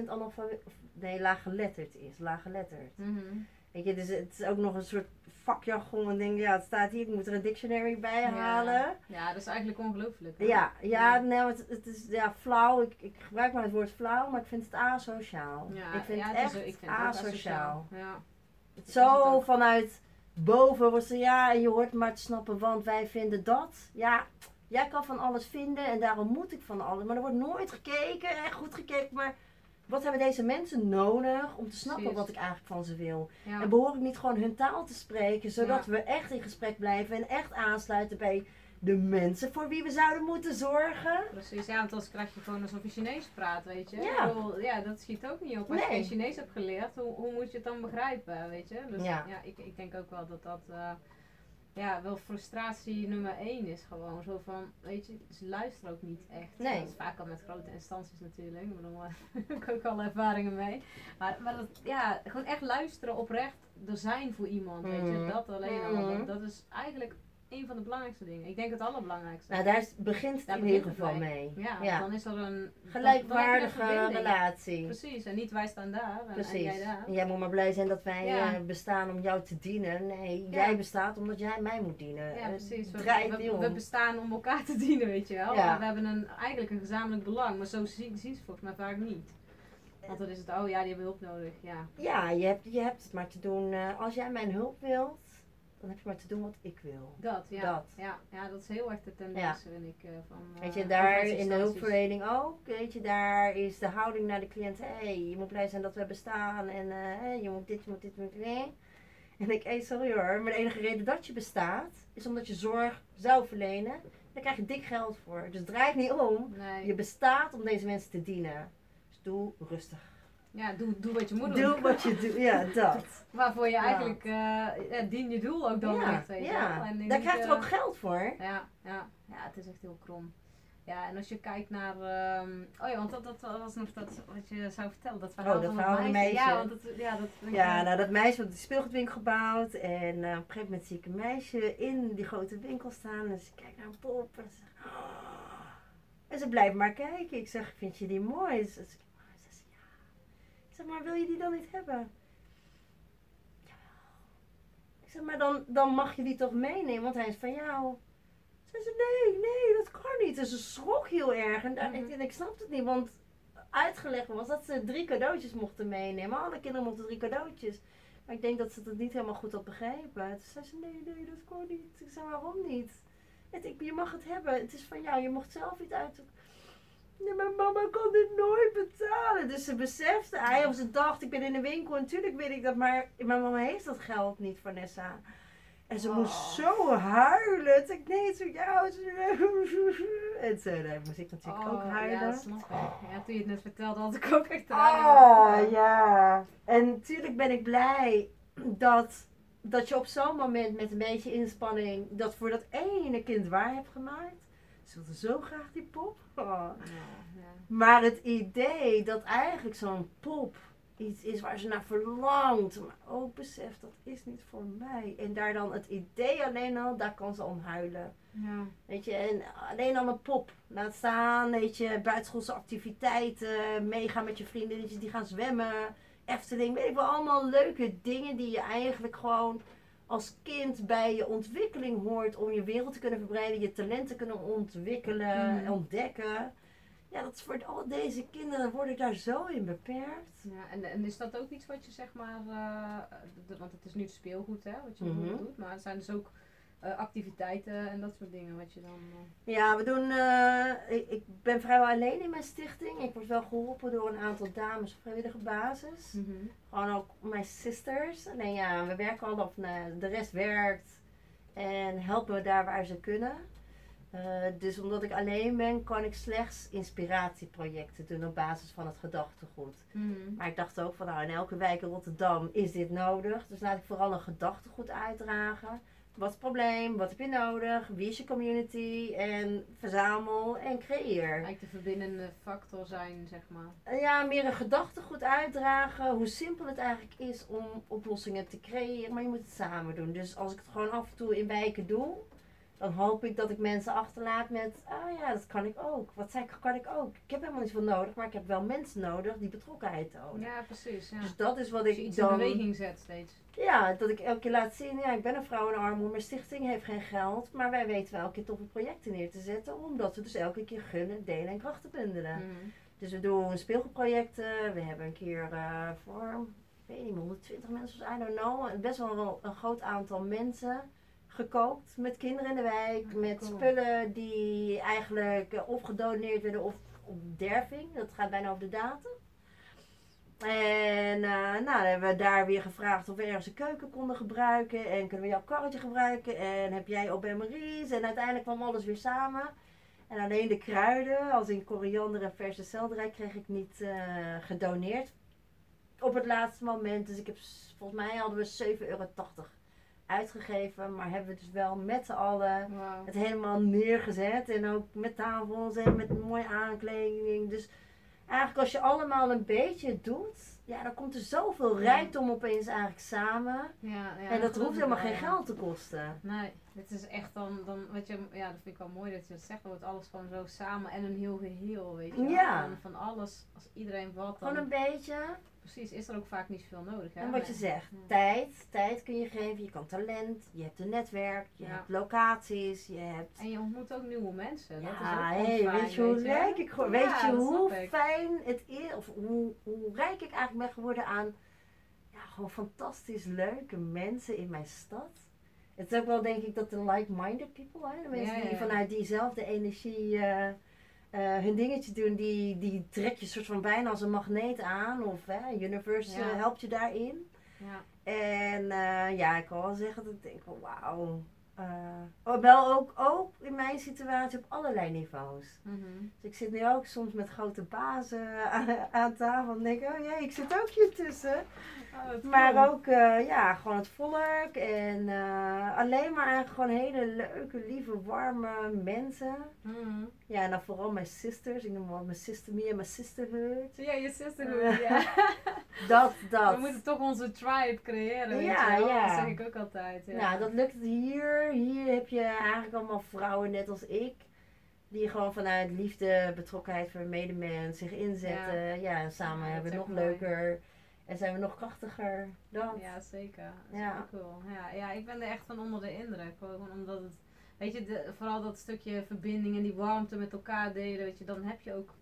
analfabeet, of nee, laaggeletterd is. Laaggeletterd. Mhm. Weet je, dus het is ook nog een soort vakjargon. En denk, ja, het staat hier, ik moet er een dictionary bij halen. Ja, dat is eigenlijk ongelooflijk. Ja, ja, Ja. nee, het, het is ja, flauw. Ik, ik gebruik maar het woord flauw, maar ik vind het asociaal. Ja, ik vind ja, het is echt ook- ik vind het ook asociaal. Ja. Het is zo vanuit boven wordt ze, ja, en je hoort maar te snappen, want wij vinden dat. Ja, jij kan van alles vinden en daarom moet ik van alles. Maar er wordt nooit gekeken, echt goed gekeken, maar wat hebben deze mensen nodig om te snappen Precies. wat ik eigenlijk van ze wil? Ja. En behoor ik niet gewoon hun taal te spreken, zodat Ja. we echt in gesprek blijven en echt aansluiten bij de mensen voor wie we zouden moeten zorgen? Precies, ja, want anders krijg je gewoon alsof je Chinees praat, weet je. Ja. Bedoel, ja, dat schiet ook niet op. Als je Nee. geen Chinees hebt geleerd, hoe, hoe moet je het dan begrijpen, weet je. Dus Ja. ja, ik, ik denk ook wel dat dat eh, ja, wel frustratie nummer één is gewoon. Zo van, weet je, ze luisteren ook niet echt. Nee. Dat is vaak al met grote instanties natuurlijk. Ik bedoel, daar heb ik ook al ervaringen mee. Maar, maar dat, ja, gewoon echt luisteren oprecht er zijn voor iemand, weet je. Mhm. Dat alleen al. Dat, dat is eigenlijk een van de belangrijkste dingen. Ik denk het allerbelangrijkste. Nou, daar begint het in ieder het geval mee. Ja, Ja. dan is er een Gelijkwaardige relatie. Precies, en niet wij staan daar en, en Precies. jij daar. En jij moet maar blij zijn dat wij Ja. eh, bestaan om jou te dienen. Nee, Ja. jij bestaat omdat jij mij moet dienen. Ja, Het precies. We, bestaan om elkaar te dienen, weet je wel. We hebben een, eigenlijk een gezamenlijk belang, maar zo zien, zien ze volgens mij vaak niet. Want dan is het, oh ja, die hebben hulp nodig. Ja, Ja, je hebt, je hebt het maar te doen. eh, als jij mijn hulp wilt, dan heb je maar te doen wat ik wil. dat, ja. Dat. Ja, ja, dat is heel erg de tendens, Ja. vind ik. eh, van, Weet eh, je, daar in de hulpverlening ook. Weet je, daar is de houding naar de cliënt. Hé, hey, je moet blij zijn dat we bestaan. En eh, hey, je moet dit, je moet dit, je moet dit. En ik, hey, sorry hoor, maar de enige reden dat je bestaat, is omdat je zorg zou verlenen. Daar krijg je dik geld voor. Dus draai het niet om. Nee. Je bestaat om deze mensen te dienen. Dus doe rustig. Ja, doe, doe wat je moet doen. Doe wat je doet. Ja, dat. Waarvoor je eigenlijk, ja, dien je doel ook dan ja, echt, weet je ja. En Daar denk, krijgt er eh, ook geld voor. Ja, ja, ja, het is echt heel krom. Ja, en als je kijkt naar. ehm, oh ja, want dat, dat was nog dat wat je zou vertellen. Dat verhaal Oh, dat van verhaal meisje. Ja, want dat, ja, dat Ja, nou dat meisje had die speelgoedwinkel gebouwd. En eh, op een gegeven moment zie ik een meisje in die grote winkel staan. En ze kijkt naar een pop. En ze, zegt, "Oh." en ze blijft maar kijken. Ik zeg, vind je die mooi? Ze zegt, "Oh." Ze zegt, ja. Ik zeg, maar wil je die dan niet hebben? Ik zeg, maar dan, dan mag je die toch meenemen, want hij is van jou. Ze zei, nee, nee, dat kan niet. En ze schrok heel erg. En, daar- Mhm. en ik snapte het niet, want uitgelegd was dat ze drie cadeautjes mochten meenemen. Alle kinderen mochten drie cadeautjes. Maar ik denk dat ze het niet helemaal goed had begrepen. Toen zei ze, nee, nee, dat kon niet. Ik zei, waarom niet? Het, ik, je mag het hebben. Het is van jou. Je mocht zelf iets uit. Maar mama kan dit nooit betalen. Dus ze besefte, hij of ze dacht, ik ben in de winkel. En natuurlijk weet ik dat, maar mijn mama heeft dat geld niet, Vanessa. En ze moest Oh. zo huilen. Toen ik, nee, voor jou. En zo, daar moest ik natuurlijk ook Oh, huilen. Ja, dat snap ik. Ja, toen je het net vertelde, had ik ook echt Oh ja. En natuurlijk ben ik blij dat, dat je op zo'n moment met een beetje inspanning dat voor dat ene kind waar hebt gemaakt. Ze wilde zo graag die pop. Ja. Maar het idee dat eigenlijk zo'n pop iets is waar ze naar verlangt, maar ook beseft dat is niet voor mij. En daar dan het idee alleen al, daar kan ze om huilen. Ja. Weet je, en alleen al een pop. Laat staan, weet je, buitenschoolse activiteiten, meegaan met je vriendinnetjes die gaan zwemmen, Efteling, weet ik wel, allemaal leuke dingen die je eigenlijk gewoon als kind bij je ontwikkeling hoort om je wereld te kunnen verbreiden, je talenten te kunnen ontwikkelen, Mhm. ontdekken. Ja, dat is voor al deze kinderen word ik daar zo in beperkt. Ja, en, en is dat ook iets wat je zeg maar, eh, de- want het is nu speelgoed hè, wat je Mhm. doet, maar zijn dus ook eh, activiteiten en dat soort dingen wat je dan... eh, Ja, we doen. eh, ik, ik ben vrijwel alleen in mijn stichting. Ik word wel geholpen door een aantal dames op vrijwillige basis. Gewoon ook mijn sisters. Alleen ja, we werken al of de rest werkt. En helpen we daar waar ze kunnen. Dus omdat ik alleen ben, kan ik slechts inspiratieprojecten doen op basis van het gedachtegoed. Mhm. Maar ik dacht ook van nou, in elke wijk in Rotterdam is dit nodig. Dus laat ik vooral een gedachtegoed uitdragen. Wat is het probleem? Wat heb je nodig? Wie is je community? En verzamel en creëer. Eigenlijk de verbindende factor zijn, zeg maar. Ja, meer een gedachtegoed uitdragen. Hoe simpel het eigenlijk is om oplossingen te creëren. Maar je moet het samen doen. Dus als ik het gewoon af en toe in wijken doe. Dan hoop ik dat ik mensen achterlaat met, oh ja, dat kan ik ook. Wat zei ik, kan ik ook. Ik heb helemaal niet veel nodig, maar ik heb wel mensen nodig die betrokkenheid tonen. Ja, precies. Ja. Dus dat is wat ik iets dan... in beweging zet steeds. Ja, dat ik elke keer laat zien, ja, ik ben een vrouw in armoede, mijn stichting heeft geen geld, maar wij weten wel elke keer toffe projecten neer te zetten, omdat we dus elke keer gunnen, delen en krachten bundelen. Mhm. Dus we doen speelgoedprojecten, we hebben een keer eh, voor, ik weet niet meer, 120 mensen, I don't know, best wel een, een groot aantal mensen gekookt met kinderen in de wijk, Ja, met cool. spullen die eigenlijk eh, of gedoneerd werden of op derving, dat gaat bijna over de datum. En eh, nou, dan hebben we daar weer gevraagd of we ergens een keuken konden gebruiken. En kunnen we jouw karretje gebruiken? En heb jij op Maries? En uiteindelijk kwam alles weer samen. En alleen de kruiden, als in koriander en verse selderij, kreeg ik niet eh, gedoneerd. Op het laatste moment. Dus ik heb, volgens mij hadden we 7,80 euro uitgegeven. Maar hebben we dus wel met z'n allen het helemaal neergezet. En ook met tafels en met mooie aankleding. Dus eigenlijk als je allemaal een beetje doet, ja, dan komt er zoveel rijkdom opeens eigenlijk samen. Ja, ja, en dat hoeft helemaal geen geld te kosten. Nee, het is echt dan, dan wat je, ja, dat vind ik wel mooi dat je dat zegt. Dan wordt alles gewoon zo samen en een heel geheel, weet je. Ja. Van, van alles, als iedereen wat, Gewoon dan een beetje. Precies is er ook vaak niet zoveel nodig. Hè? En wat je zegt, tijd. Tijd kun je geven. Je kan talent. Je hebt een netwerk. Je hebt locaties. Je hebt... En je ontmoet ook nieuwe mensen. dat is ook hey, weet je hoe leuk ik gewoon, weet je hoe fijn het is, of hoe, hoe rijk ik eigenlijk ben geworden aan, ja, gewoon fantastisch leuke mensen in mijn stad. Het is ook wel denk ik dat de like-minded people, hè, de mensen die vanuit diezelfde energie eh, eh, hun dingetje doen, die, die trek je soort van bijna als een magneet aan, of hè, Universe Ja. eh, helpt je daarin. Ja. En eh, ja, ik kan wel zeggen dat ik denk, wauw. Eh, oh, wel ook, ook in mijn situatie op allerlei niveaus. Mhm. Dus ik zit nu ook soms met grote bazen aan, aan tafel en denk, oh jee, ik zit ook hier tussen. Oh, Maar cool. ook, eh, ja, gewoon het volk en eh, alleen maar gewoon hele leuke, lieve, warme mensen. Mhm. Ja, en dan vooral mijn sisters, ik noem maar mijn sister me en mijn sisterhood. Ja, je sisterhood, ja. Dat, dat. We moeten toch onze tribe creëren, weet Ja, je wel. ja. Dat zeg ik ook altijd. Ja. Nou, dat lukt hier. Hier heb je eigenlijk allemaal vrouwen net als ik. Die gewoon vanuit liefde, betrokkenheid voor medemens zich inzetten. Ja, en samen Ja, hebben we nog mooi. leuker. En zijn we nog krachtiger. Dat. Ja, zeker. Dat is Ja. ook cool. Ja, ja, ik ben er echt van onder de indruk. Gewoon omdat het, weet je, de, vooral dat stukje verbinding en die warmte met elkaar delen, weet je, dan heb je ook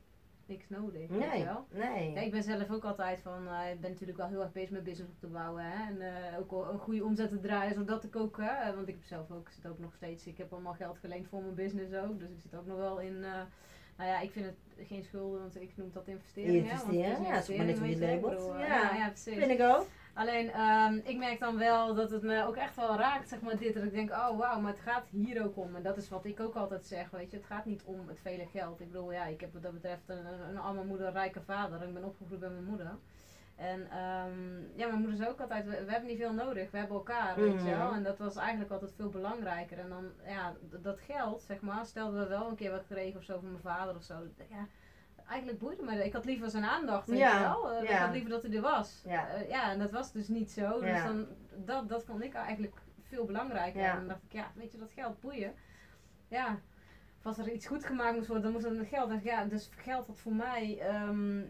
niks nodig. Weet je Nee, wel? nee. Ja, ik ben zelf ook altijd van, eh, ik ben natuurlijk wel heel erg bezig met business op te bouwen. Hè? En eh, ook een goede omzet te draaien, zodat ik ook, hè, want ik heb zelf ook, zit ook nog steeds, ik heb allemaal geld geleend voor mijn business ook. Dus ik zit ook nog wel in, eh, nou ja, ik vind het geen schulden, want ik noem dat investeringen. hè, want het is Investeren, een ja, dat is maar net hoe je labelt. Ja. ja, ja, precies. Vind ik ook. Alleen, ehm, ik merk dan wel dat het me ook echt wel raakt, zeg maar, dit. Dat ik denk, oh wauw, maar het gaat hier ook om. En dat is wat ik ook altijd zeg, weet je. Het gaat niet om het vele geld. Ik bedoel, ja, ik heb wat dat betreft een, een, arme moeder, een rijke vader. Ik ben opgegroeid bij mijn moeder. En ehm, ja, mijn moeder zei ook altijd, we, we hebben niet veel nodig, we hebben elkaar, weet je wel. Mhm. En dat was eigenlijk altijd veel belangrijker. En dan, ja, dat geld, zeg maar, stelden we wel een keer wat kregen of zo van mijn vader of zo. Ja, eigenlijk boeide me. Ik had liever zijn aandacht, weet Ja, je wel. Eh, Ik had liever dat hij er was. Ja. Eh, ja, en dat was dus niet zo. Dus dan, dat, dat vond ik eigenlijk veel belangrijker. En dan dacht ik, ja, weet je, dat geld boeien. Ja, of als er iets goed gemaakt moest worden, dan moest het met geld. En ja, dus geld had voor mij ehm,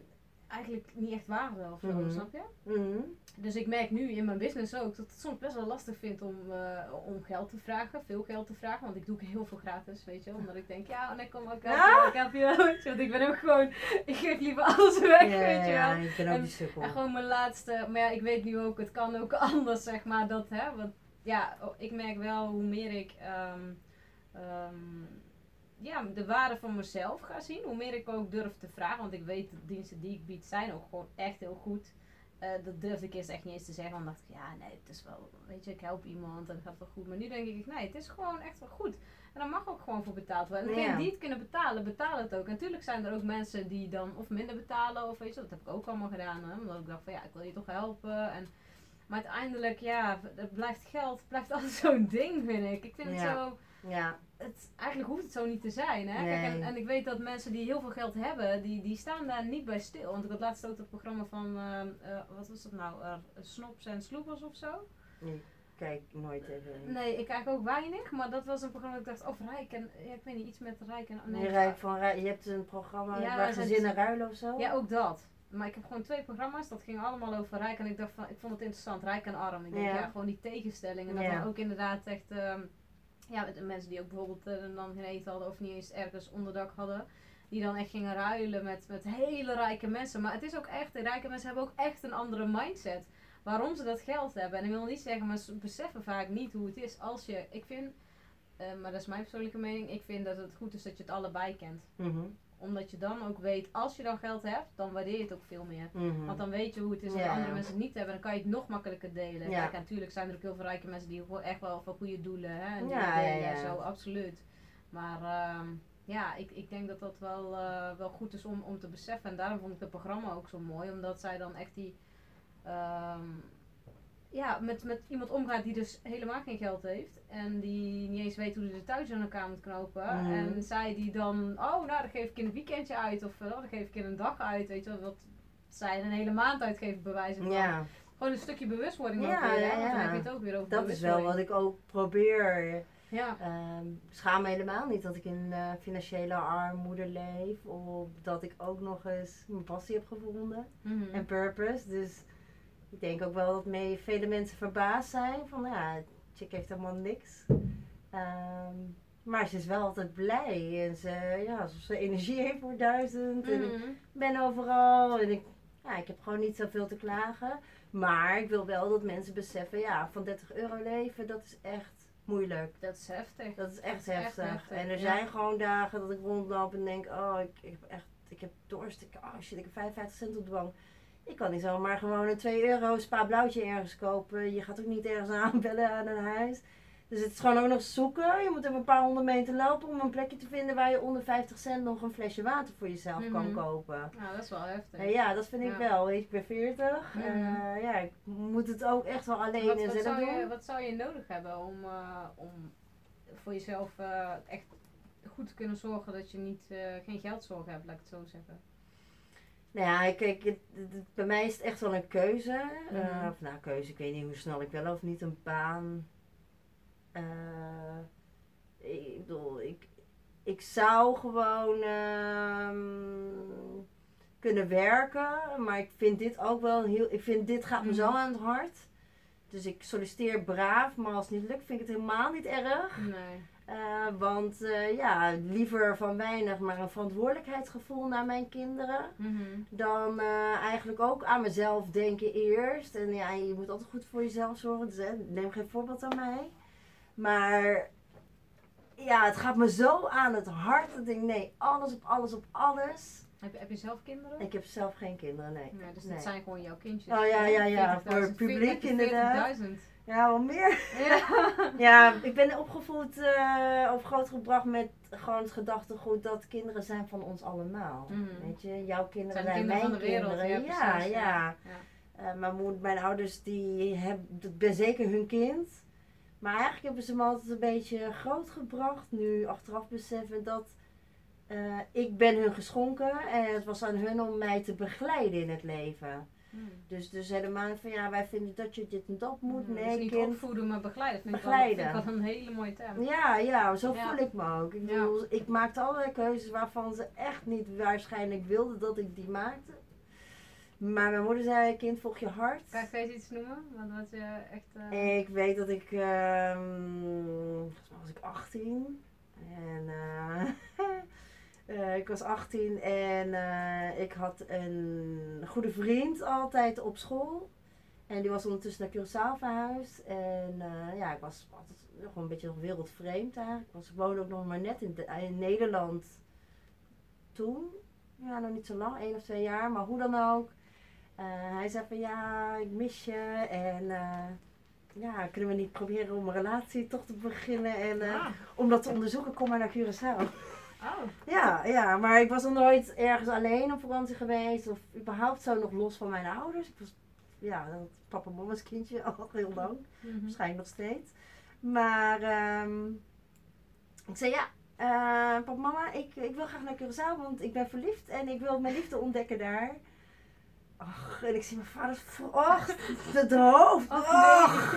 eigenlijk niet echt waarde of zo, Mhm. snap je? Mhm. Dus ik merk nu in mijn business ook dat ik het soms best wel lastig vind om, eh, om geld te vragen, veel geld te vragen. Want ik doe ook heel veel gratis, weet je. Omdat ik denk, ja, nee, kom maar, ik help je, Ah! ik help je wel. Want ik ben ook gewoon, ik geef liever alles weg, weet je ja, ik ben ook die sukkel. En gewoon mijn laatste, maar ja, ik weet nu ook, het kan ook anders, zeg maar, dat, hè. Want ja, oh, ik merk wel hoe meer ik, ehm, ja, de waarde van mezelf ga zien, hoe meer ik ook durf te vragen. Want ik weet, de diensten die ik bied zijn ook gewoon echt heel goed. Eh, dat durfde ik eerst echt niet eens te zeggen. Want dacht ik, ja, nee, het is wel, weet je, ik help iemand en het gaat wel goed. Maar nu denk ik, nee, het is gewoon echt wel goed. En daar mag ook gewoon voor betaald worden. En Ja. degenen die het kunnen betalen, betalen het ook. En natuurlijk zijn er ook mensen die dan of minder betalen of weet je, dat heb ik ook allemaal gedaan. Hè? Omdat ik dacht van ja, ik wil je toch helpen. En, maar uiteindelijk, ja, het blijft geld, het blijft altijd zo'n ding, vind ik. Ik vind het Ja. zo Ja, het, eigenlijk hoeft het zo niet te zijn. Hè? Kijk, en, Nee. en ik weet dat mensen die heel veel geld hebben, die, die staan daar niet bij stil. Want ik had laatst ook het programma van, ehm, eh, wat was dat nou, eh, Snops en Sloepers of zo. kijk nooit even. Nee, ik eigenlijk ook weinig, maar dat was een programma dat ik dacht, of rijk en, ja, ik weet niet, iets met rijk en... Nee, Rijk van Rijk, je hebt een programma Ja, waar gezinnen ruilen of zo? Ja, ook dat. Maar ik heb gewoon twee programma's, dat ging allemaal over rijk en ik dacht van, ik vond het interessant, rijk en arm. Ik denk, ja, Ja. gewoon die tegenstellingen. Dat Ja. dan ook inderdaad echt, ehm, ja, met de mensen die ook bijvoorbeeld eh, dan geen eten hadden of niet eens ergens onderdak hadden. Die dan echt gingen ruilen met, met hele rijke mensen. Maar het is ook echt, de rijke mensen hebben ook echt een andere mindset. Waarom ze dat geld hebben. En ik wil niet zeggen, maar ze beseffen vaak niet hoe het is als je, ik vind, eh, maar dat is mijn persoonlijke mening, ik vind dat het goed is dat je het allebei kent Mhm, omdat je dan ook weet, als je dan geld hebt, dan waardeer je het ook veel meer. mhm. Want dan weet je hoe het is Ja. andere mensen het niet hebben. Dan kan je het nog makkelijker delen. Ja. Kijk, en natuurlijk zijn er ook heel veel rijke mensen die gewoon echt wel voor goede doelen hè, en Ja, delen ja. zo, absoluut. Maar ehm, ja, ik, ik denk dat dat wel, eh, wel goed is om, om te beseffen. En daarom vond ik het programma ook zo mooi. Omdat zij dan echt die... ehm, ja, met, met iemand omgaat die dus helemaal geen geld heeft. En die niet eens weet hoe hij de thuis aan elkaar moet knopen. Mhm. En zij die dan, oh nou, dan geef ik in een weekendje uit. Of uh, dan geef ik in een dag uit. Weet je wel, wat zij een hele maand uitgeven bij wijze van. Ja, Gewoon een stukje bewustwording Ja, weer. ja, Want dan heb je het ook weer over dat is wel wat ik ook probeer. Ja. Ehm schaam me helemaal niet dat ik in eh, financiële armoede leef. Of dat ik ook nog eens mijn passie heb gevonden. Mhm. En purpose. Dus ik denk ook wel dat mee vele mensen verbaasd zijn. Van ja, chick heeft helemaal niks. Ehm, maar ze is wel altijd blij. En ze, ja, ze energie heeft voor duizend. En ik Mhm. ben overal. En ik, ja, ik heb gewoon niet zoveel te klagen. Maar ik wil wel dat mensen beseffen, ja, van 30 euro leven, dat is echt moeilijk. Dat is heftig. Dat is echt Dat is echt heftig. heftig, En er ja. zijn gewoon dagen dat ik rondloop en denk, oh, ik, ik heb echt, ik heb dorst. Ik, oh shit, ik heb 55 cent op de bank. Ik kan niet zomaar gewoon een 2 euro spa blauwtje ergens kopen. Je gaat ook niet ergens aanbellen aan een huis. Dus het is gewoon ook nog zoeken. Je moet even een paar honderd meter lopen om een plekje te vinden waar je onder 50 cent nog een flesje water voor jezelf kan Mhm. kopen. Nou, dat is wel heftig. En ja, dat vind ik Ja. wel. Ik ben 40. Mhm. Eh, ja, ik moet het ook echt wel alleen wat, en wat, zou doen. je, wat zou je nodig hebben om, eh, om voor jezelf eh, echt goed te kunnen zorgen dat je niet, eh, geen geldzorgen hebt, laat ik het zo zeggen? Nou ja, kijk, het, het- bij mij is het echt wel een keuze. Mhm. of nou, keuze, ik weet niet hoe snel ik wel of niet een baan. eh, ik bedoel, ik, ik zou gewoon ehm, kunnen werken, maar ik vind dit ook wel heel. Ik vind dit gaat me zo Mhm. aan het hart. Dus ik solliciteer braaf, maar als het niet lukt, vind ik het helemaal niet erg. Nee. Eh, want eh, ja, liever van weinig, maar een verantwoordelijkheidsgevoel naar mijn kinderen. Mhm. Dan eh, eigenlijk ook aan mezelf denken eerst. En ja, je moet altijd goed voor jezelf zorgen. Dus, hè, neem geen voorbeeld aan mij. Maar ja, het gaat me zo aan het hart. Dat ik denk, nee, alles op alles op alles. Heb, je, heb je zelf kinderen? Ik heb zelf geen kinderen, nee. Nee, dus Nee. dit zijn gewoon jouw kindjes. Oh, ja, ja, ja, 40.000, voor het publiek 40.000. inderdaad. Ja, wel meer. Ja. Ja, ik ben opgevoed eh, of grootgebracht met gewoon het gedachtegoed dat kinderen zijn van ons allemaal. Mhm. Weet je, jouw kinderen Zijn van mijn de wereld, kinderen. ja, ja, precies, ja. ja. Ja. Eh, mijn, moeder, mijn ouders die hebben, zeker hun kind. Maar eigenlijk hebben ze me altijd een beetje grootgebracht. Nu achteraf beseffen dat eh, ik ben hun geschonken. En het was aan hun om mij te begeleiden in het leven. Mhm. Dus, dus helemaal van ja, wij vinden dat je dit en dat moet. Mhm, Nee, dus niet kind. opvoeden, maar begeleiden. Vind Begeleiden. Ik wel, vind ik wel een hele mooie term. Ja, ja, zo Ja. voel ik me ook. Ik, Ja. ik maakte allerlei keuzes waarvan ze echt niet waarschijnlijk wilden dat ik die maakte. Maar mijn moeder zei, kind, volg je hart. Kan je steeds iets noemen? Wat, wat je echt... eh, Ik weet dat ik, volgens mij was ik 18. En eh, eh, ik was 18 en eh, ik had een goede vriend altijd op school. En die was ondertussen naar Curaçao verhuisd. En eh, ja, ik was altijd gewoon een beetje nog wereldvreemd eigenlijk. Ik was, ik woonde ook nog maar net in, de- in Nederland toen. Ja, nog niet zo lang, één of twee jaar, maar hoe dan ook. Hij zei van ja, ik mis je en ja, kunnen we niet proberen om een relatie toch te beginnen en Ah. om dat te onderzoeken, kom maar naar Curaçao. Oh. Ja, ja, maar ik was nog nooit ergens alleen op vakantie geweest of überhaupt zo nog los van mijn ouders. Ik was, ja, dat papa en mama's kindje al heel lang. Mhm. Waarschijnlijk nog steeds. Maar ehm, ik zei ja, eh papa mama, ik, ik wil graag naar Curaçao, want ik ben verliefd en ik wil mijn liefde ontdekken daar. Ach, en ik zie mijn vader voor, ach, het hoofd. Och,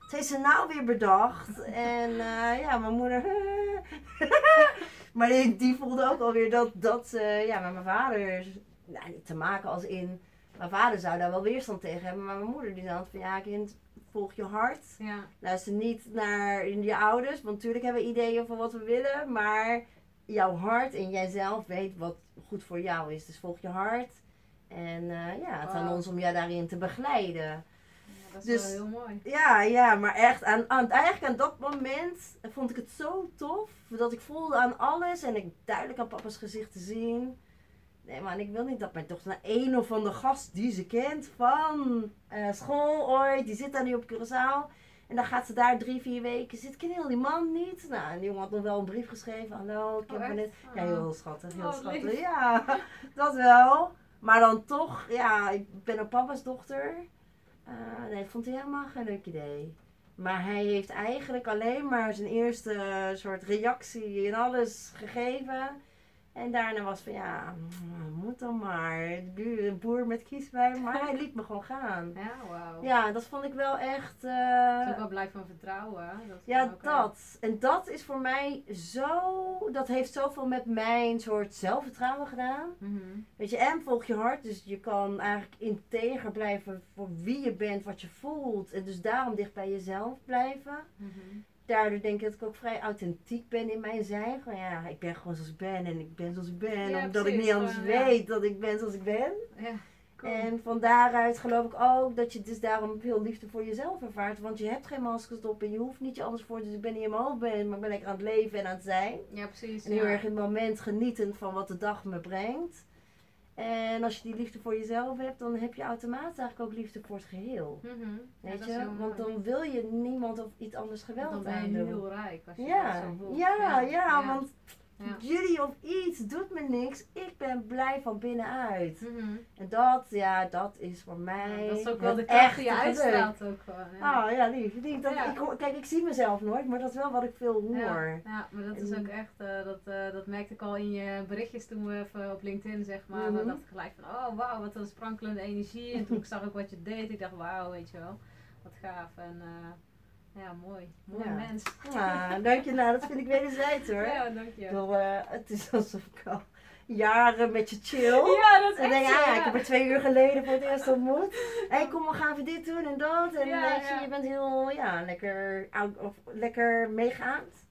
het heeft ze nou weer bedacht. En eh, ja, mijn moeder. maar die, die voelde ook alweer dat, dat ze ja, met mijn vader, nou, niet te maken als in, mijn vader zou daar wel weerstand tegen hebben, maar mijn moeder die zei van ja kind, volg je hart. Ja. Luister niet naar je ouders, want natuurlijk hebben we ideeën van wat we willen, maar jouw hart en jijzelf weet wat goed voor jou is. Dus volg je hart. En eh, ja, het is aan ons om jou daarin te begeleiden. Dat is Dus- wel heel mooi. Ja, ja, maar echt aan, aan, eigenlijk aan dat moment vond ik het zo tof. Dat ik voelde aan alles en ik duidelijk aan papa's gezicht te zien. Nee man, ik wil niet dat mijn dochter naar een of andere gast die ze kent van eh, school ooit, die zit daar nu op Curaçao. En dan gaat ze daar drie, vier weken zitten. Ken heel die man niet? Nou, en die jongen had nog wel een brief geschreven. Hallo, ik heb Oh, net... Ja, Ah. heel schattig, heel Oh, schattig. lief. Ja, dat wel. Maar dan toch, ja, ik ben ook papa's dochter. Eh, nee, dat vond hij helemaal geen leuk idee. Maar hij heeft eigenlijk alleen maar zijn eerste eh, soort reactie in alles gegeven. En daarna was van ja, mm, moet dan maar. Een boer met kiespijn. Maar hij liet me gewoon gaan. Ja, wauw. Ja, dat vond ik wel echt. Dat eh, ook wel blij van vertrouwen. Dat ja, dat. En dat is voor mij zo. Dat heeft zoveel met mijn soort zelfvertrouwen gedaan. mhm. Weet je, en volg je hart. Dus je kan eigenlijk integer blijven voor wie je bent, wat je voelt. En dus daarom dicht bij jezelf blijven. Mhm. Daardoor denk ik dat ik ook vrij authentiek ben in mijn zijn. Gewoon ja, ik ben gewoon zoals ik ben en ik ben zoals ik ben. Ja, omdat ik niet anders weet dat ik ben zoals ik ben. Ja, cool. En van daaruit geloof ik ook dat je dus daarom veel liefde voor jezelf ervaart. Want je hebt geen maskers op en je hoeft niet je anders voor. Dus ik ben niet in mijn hoofd ben, maar ik ben lekker aan het leven en aan het zijn. ja, precies. En heel ja. erg in het moment genietend van wat de dag me brengt. En als je die liefde voor jezelf hebt, dan heb je automatisch eigenlijk ook liefde voor het geheel. Ja, Weet je? Want dan wil je niemand of iets anders geweld Dan ben aan je doen. heel rijk als je Ja, dat zo voelt. ja, ja, want ja. jullie of iets doet me niks. Ik ben blij van binnenuit. Mhm. En dat, ja, dat is voor mij. Ja, dat is ook wel de kracht die je uitstraalt ook. Ja. Oh ja, lief. lief. Dat, Ja. ik, kijk, ik zie mezelf nooit, maar dat is wel wat ik veel hoor. Ja, maar dat is ook echt, eh, dat, eh, dat merkte ik al in je berichtjes toen we even op LinkedIn zeg maar. Mhm. Dan dacht ik gelijk van, oh wauw, wat een sprankelende energie. En toen ik zag ook wat je deed, ik dacht wauw, weet je wel, wat gaaf. En eh, ja, mooi, mooi Ja. mens. Ah, dank je. Nou, dat vind ik wederzijds hoor. Ja, dank je. eh, het is alsof ik al jaren met je chill. Ja, dat is En echt denk ah, ja, ja. ik heb er twee uur geleden voor het eerst ontmoet. Hé, hey, kom, we gaan even dit doen en dat. En Ja, je, ja. je bent heel, ja, lekker, of lekker meegaand.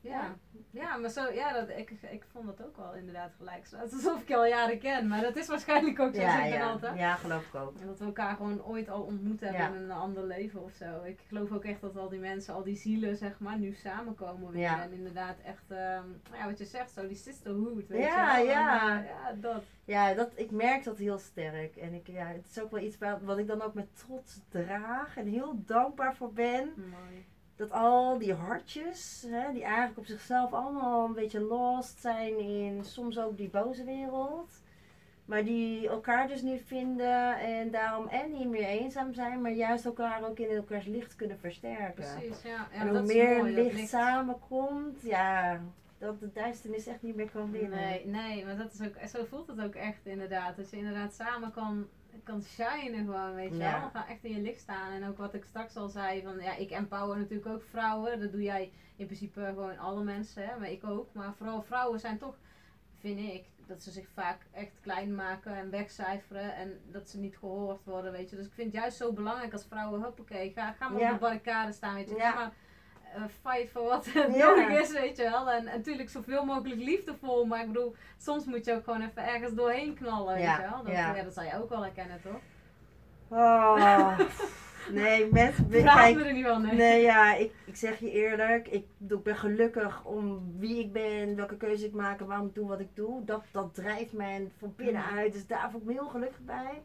Ja, ja maar zo, ja, dat, ik, ik vond dat ook wel inderdaad gelijk. Het is alsof ik je al jaren ken, maar dat is waarschijnlijk ook zo, Ja, ik ja. altijd. ja, geloof ik ook. En dat we elkaar gewoon ooit al ontmoet hebben Ja. in een ander leven of zo. Ik geloof ook echt dat al die mensen, al die zielen, zeg maar, nu samenkomen weer. Ja. En inderdaad echt, ehm, ja, wat je zegt, zo die sisterhood, weet Ja, je wel. ja. En, eh, ja, dat. Ja, dat, ik merk dat heel sterk. En ik, ja, het is ook wel iets wat ik dan ook met trots draag en heel dankbaar voor ben. Mooi. Dat al die hartjes, hè, die eigenlijk op zichzelf allemaal een beetje lost zijn in soms ook die boze wereld. Maar die elkaar dus nu vinden en daarom en niet meer eenzaam zijn, maar juist elkaar ook in elkaars licht kunnen versterken. Precies, ja. ja en hoe dat is meer mooi, dat licht samenkomt, ja, dat de duisternis echt niet meer kan winnen. Nee, nee, maar dat is ook, zo voelt het ook echt inderdaad. Dat je inderdaad samen kan, kan shinen gewoon, weet je Ja. wel. Gaan echt in je licht staan. En ook wat ik straks al zei, van ja, ik empower natuurlijk ook vrouwen. Dat doe jij in principe gewoon alle mensen, hè, maar ik ook. Maar vooral vrouwen zijn toch, vind ik, dat ze zich vaak echt klein maken en wegcijferen. En dat ze niet gehoord worden, weet je. Dus ik vind het juist zo belangrijk als vrouwen, hoppakee, ga, ga maar Ja. op de barricade staan, weet je. Ja. Ga maar fight voor wat Ja. nodig is, weet je wel. En, en natuurlijk zoveel mogelijk liefdevol, maar ik bedoel, soms moet je ook gewoon even ergens doorheen knallen, weet je wel. Dat, ja. dat zal je ook wel herkennen, toch? Oh, nee, mensen, Praat kijk, me er niet van, nee. Nee, ja, ik, ik zeg je eerlijk, ik, ik ben gelukkig om wie ik ben, welke keuze ik maak en waarom ik doe wat ik doe. Dat, dat drijft mij van binnenuit, dus daar voel ik me heel gelukkig bij.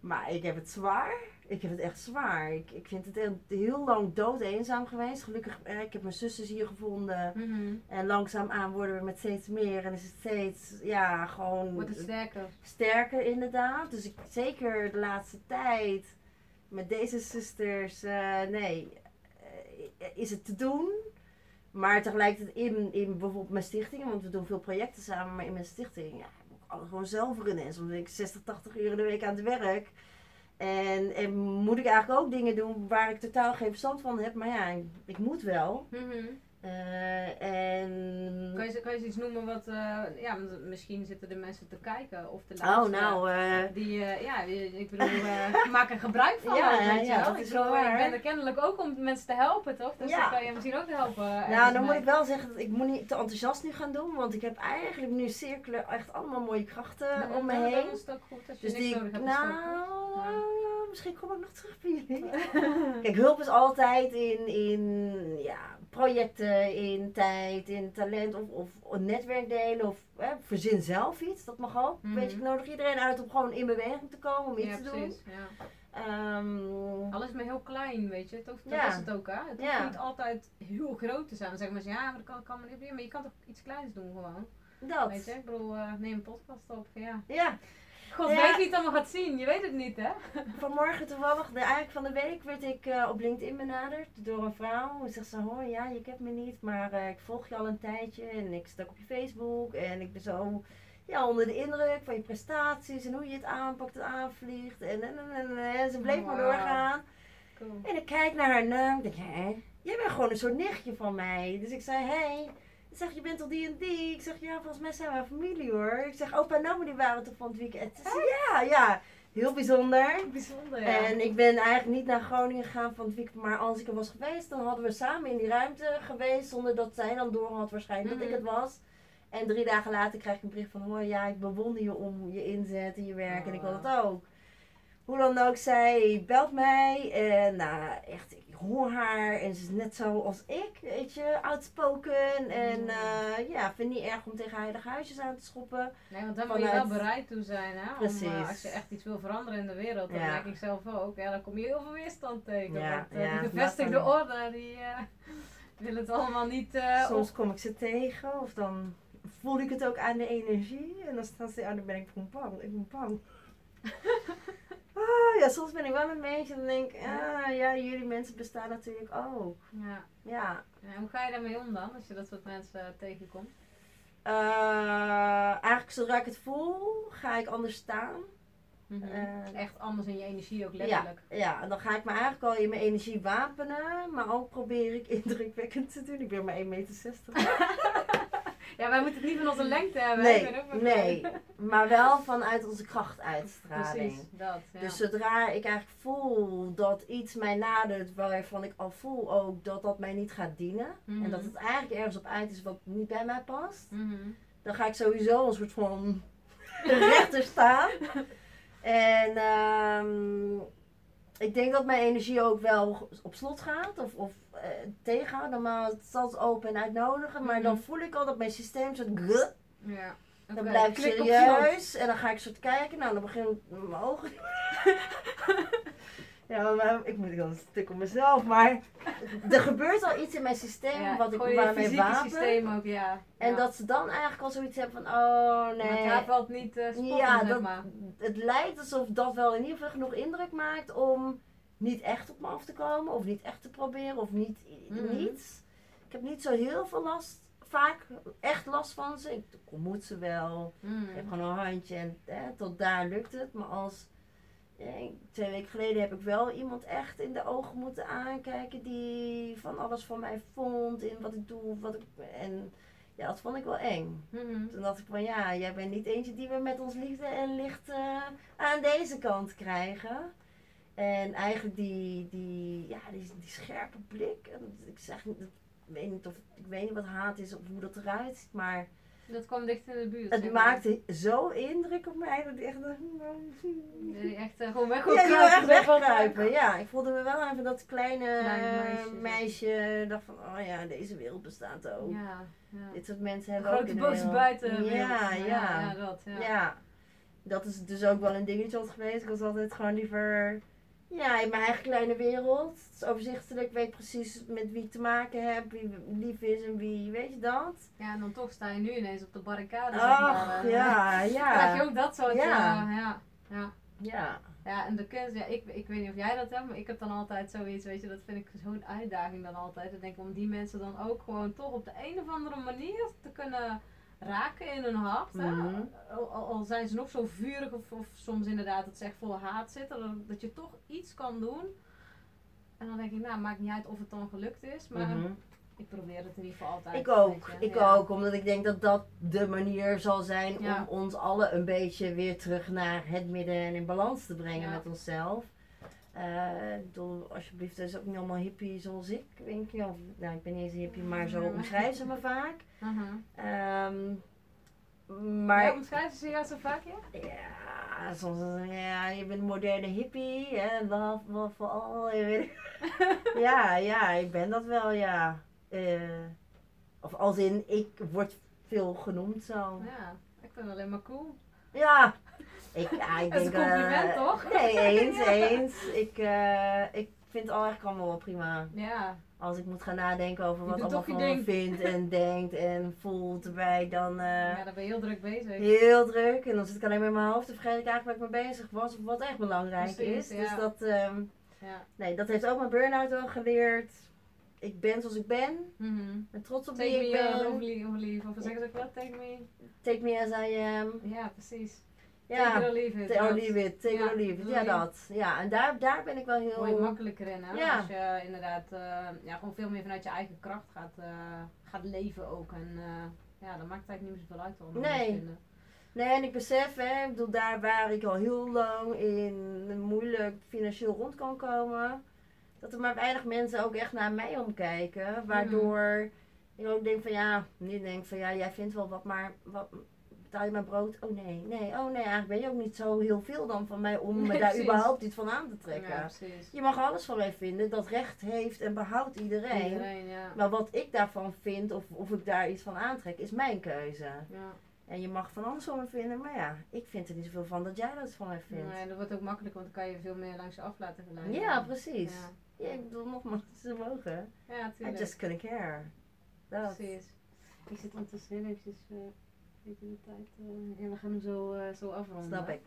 Maar ik heb het zwaar. Ik heb het echt zwaar. Ik, ik vind het heel, heel lang dood eenzaam geweest. Gelukkig, eh, ik heb mijn zusters hier gevonden. Mhm. En langzaamaan worden we met steeds meer. En is het steeds, ja, gewoon Wordt het sterker. sterker inderdaad. Dus ik, zeker de laatste tijd met deze zusters, eh, nee, eh, is het te doen. Maar tegelijkertijd in, in bijvoorbeeld mijn stichting, want we doen veel projecten samen, maar in mijn stichting, ja, moet ik alles gewoon zelf runnen. En soms ben ik 60, 80 uur in de week aan het werk. En, en moet ik eigenlijk ook dingen doen waar ik totaal geen verstand van heb. Maar ja, ik moet wel. Mhm. Eh, en... Kan, je, kan je iets noemen wat, eh, ja, want misschien zitten de mensen te kijken of te Oh, luisteren. nou, eh, Die, ja, ik bedoel, maak er gebruik van. Ja, weet ja, je ja, wel. dat ik bedoel. Ik ben er kennelijk ook om mensen te helpen, toch? Dus Ja. dan kan je misschien ook helpen. Nou, dan moet ik wel zeggen dat ik moet niet te enthousiast nu gaan doen, want ik heb eigenlijk nu cirkelen echt allemaal mooie krachten Ja, om me heen. Dan is het ook goed als je Dus niks die, nodig hebt. nou, misschien kom ik nog terug bij jullie. Kijk, hulp is altijd in, in ja, projecten, in tijd, in talent of, of een netwerk delen of hè, verzin zelf iets. Dat mag ook. Mhm. Weet je, ik nodig iedereen uit om gewoon in beweging te komen, om iets Ja, te doen. precies. Ja. Ehm, Alles maar heel klein, weet je. Toch, dat Ja. is het ook, hè. Het hoeft Ja. niet altijd heel groot te zijn. Dan zeggen mensen, ja, maar dat kan, kan maar niet. Maar je kan toch iets kleins doen gewoon. dat. Weet je, ik bedoel, eh, neem een podcast op. Ja. Ja, God Ja. weet wie het allemaal gaat zien. Je weet het niet, hè. Vanmorgen toevallig, de, eigenlijk van de week, werd ik eh, op LinkedIn benaderd door een vrouw. En zegt ze, hoi, ja, je kent me niet, maar eh, ik volg je al een tijdje en ik sta ook op je Facebook. En ik ben zo ja, onder de indruk van je prestaties en hoe je het aanpakt en aanvliegt. En, en, en, en, en. ze bleef maar doorgaan. Cool. En ik kijk naar haar naam en denk, hé, jij bent gewoon een soort nichtje van mij. Dus ik zei, hé, hey. Ik zeg, je bent toch die en die? Ik zeg, ja, volgens mij zijn we familie hoor. Ik zeg, opa en oma die waren toch van het weekend? Ze zei, ja, ja, heel bijzonder. Bijzonder, ja. En ik ben eigenlijk niet naar Groningen gegaan van het weekend, maar als ik er was geweest, dan hadden we samen in die ruimte geweest, zonder dat zij dan door had waarschijnlijk dat ik Mhm. het was. En drie dagen later krijg ik een bericht van, hoor, ja, ik bewonder je om je inzet en je werk en ik wil dat ook. Hoe dan ook, zij belt mij en nou, echt, ik hoor haar en ze is net zo als ik, weet je, outspoken en Mm. eh, ja, vind niet erg om tegen heilige huisjes aan te schoppen. Nee, want daar moet je wel bereid toe zijn, hè? Om, Precies. eh, als je echt iets wil veranderen in de wereld, dan Ja. merk ik zelf ook. Ja, dan kom je heel veel weerstand tegen. Ja, want eh, ja, die gevestigde orde, die eh willen het allemaal niet eh, Soms kom ik ze tegen of dan voel ik het ook aan de energie. En dan staan ze aan, dan ben ik gewoon bang. Ik ben bang. ah, ja, soms ben ik wel een beetje en dan denk ik, ah ja, jullie mensen bestaan natuurlijk ook. Ja. Ja. Ja, hoe ga je daarmee om dan, als je dat soort mensen tegenkomt? Eh, eigenlijk zodra ik het voel, ga ik anders staan. Mhm. Eh, Echt anders in je energie ook Ja, letterlijk. ja, en dan ga ik me eigenlijk al in mijn energie wapenen, maar ook probeer ik indrukwekkend te doen. Ik ben maar 1,60 meter. Ja, wij moeten het niet van onze lengte hebben. Nee, maar nee. Maar wel vanuit onze krachtuitstraling. Precies, dat. Ja. Dus zodra ik eigenlijk voel dat iets mij nadert waarvan ik al voel ook dat dat mij niet gaat dienen. Mhm. En dat het eigenlijk ergens op uit is wat niet bij mij past. Mhm. Dan ga ik sowieso een soort van rechter staan. En ehm, ik denk dat mijn energie ook wel op slot gaat. Of, of eh, tegenhoudt. Normaal zal het open en uitnodigen. Maar dan Mhm. voel ik al dat mijn systeem soort... grrr, Ja. dan blijf ik serieus en dan ga ik soort kijken. Nou, dan begin mijn ogen. ja, maar ik moet wel een stuk op mezelf. Maar er gebeurt al iets in mijn systeem Ja, wat ik waarmee fysieke wapen. systeem ook, ja. En ja. dat ze dan eigenlijk al zoiets hebben van, oh nee. haar valt niet spotten, ja, dat, maar. het lijkt alsof dat wel in ieder geval genoeg indruk maakt om niet echt op me af te komen. Of niet echt te proberen. Of niet Mhm. niets. Ik heb niet zo heel veel last. Vaak echt last van ze. Ik ontmoet ze wel. Mm. Ik heb gewoon een handje en tot daar lukt het. Maar als twee weken geleden heb ik wel iemand echt in de ogen moeten aankijken die van alles van mij vond in wat ik doe. Wat ik, en ja, dat vond ik wel eng. Mhm. Toen dacht ik van ja, jij bent niet eentje die we met ons liefde en licht eh, aan deze kant krijgen. En eigenlijk die, die, ja, die, die scherpe blik. En ik zeg niet, ik weet niet of ik weet niet wat haat is of hoe dat eruit ziet, maar Dat kwam dicht in de buurt. het maakte zo indruk op mij dat ik echt. Ja, die echt eh, gewoon weg Ja, wil echt wegkruipen. Ja, ik voelde me wel even dat kleine, Kleine meisje. meisje, dacht van, oh ja, deze wereld bestaat ook. Ja, ja. Dit soort mensen hebben ook grote wereld. buiten. Ja, ja. ja, dat. Ja. Ja. dat is dus ook wel een dingetje altijd geweest. Ik was altijd gewoon liever ja, in mijn eigen kleine wereld. Het is overzichtelijk, ik weet precies met wie ik te maken heb, wie lief is en wie, weet je dat? Ja, en dan toch sta je nu ineens op de barricade. zeg Ach, maar, eh. ja, ja. Krijg je ook dat soort, Ja. ja. ja, ja. Ja. Ja, en de kunst, ja, ik, ik weet niet of jij dat hebt, maar ik heb dan altijd zoiets, weet je, dat vind ik zo'n uitdaging dan altijd. Ik denk om die mensen dan ook gewoon toch op de een of andere manier te kunnen raken in hun hart. Mhm. Al, al- al zijn ze nog zo vurig of, of soms inderdaad dat ze echt vol haat zitten, dat, dat je toch iets kan doen. En dan denk ik, nou, maakt niet uit of het dan gelukt is, maar Mhm. ik probeer het in ieder geval altijd. Ik ook, ik Ja. ook, omdat ik denk dat dat de manier zal zijn Ja. om ons allen een beetje weer terug naar het midden en in balans te brengen Ja. met onszelf. Eh, ik bedoel, alsjeblieft, dat is ook niet allemaal hippie zoals ik, denk je. Of, nou, ik ben niet eens een hippie, maar zo Ja. omschrijven ze me vaak. Mhm. Ehm, Maar maar omschrijven ze jou zo vaak, ja? ja, soms ja, je bent een moderne hippie, hè, love, love for all. je weet- ja, ja, ik ben dat wel, ja. Eh, of als in, ik word veel genoemd zo. Ja, ik vind het alleen maar cool. Ja, ik, ja, ik Dat is denk... een compliment, eh, toch? Nee, eens, Ja. eens. Ik, eh, ik vind het al eigenlijk allemaal wel prima. Ja, Als ik moet gaan nadenken over wat allemaal van me vindt en denkt en voelt erbij, dan... eh, ja, daar ben je heel druk bezig. Heel druk. En dan zit ik alleen maar in mijn hoofd. Dan vergeet ik eigenlijk waar ik mee bezig was. Of wat echt belangrijk Precies, is. ja. Dus dat, ehm, Ja. nee, dat heeft ook mijn burn-out wel geleerd. Ik ben zoals ik ben. Ik ben trots op Take wie ik me ben. over of leave. Of zeggen ze ook wat? Take me. Take me as I am. Ja, precies. Ja. leave it. Take it Ja, dat. Ja, en daar, daar ben ik wel Word je heel... makkelijker in, hè? Ja. Als je inderdaad eh, ja, gewoon veel meer vanuit je eigen kracht gaat, eh, gaat leven ook. En eh, ja, dan maakt het eigenlijk niet meer zoveel uit anderen Nee. vinden. Nee, en ik besef, hè, ik bedoel, daar waar ik al heel lang in moeilijk financieel rond kan komen, dat er maar weinig mensen ook echt naar mij omkijken. Waardoor ik ook denk van ja, niet denk van ja, jij vindt wel wat, maar wat, betaal je mijn brood? Oh nee, nee, oh nee, eigenlijk ben je ook niet zo heel veel dan van mij om me daar überhaupt iets van aan te trekken. Ja, precies. Je mag alles van mij vinden, dat recht heeft en behoudt iedereen. Iedereen, ja. Maar wat ik daarvan vind, of, of ik daar iets van aantrek, is mijn keuze. ja. En je mag van alles van me vinden, maar ja, ik vind er niet zoveel van dat jij dat van mij vindt. Nee, dat wordt ook makkelijk, want dan kan je veel meer langs je af laten geleiden. Ja, precies. Ja, Ja, ik bedoel, nogmaals, ze mogen. ja I tuurlijk. just couldn't care. Dat. Precies. Ik zit ondertussen heel eventjes, eh je de tijd, eh, ja, we gaan hem zo, eh, zo afronden. Snap ik.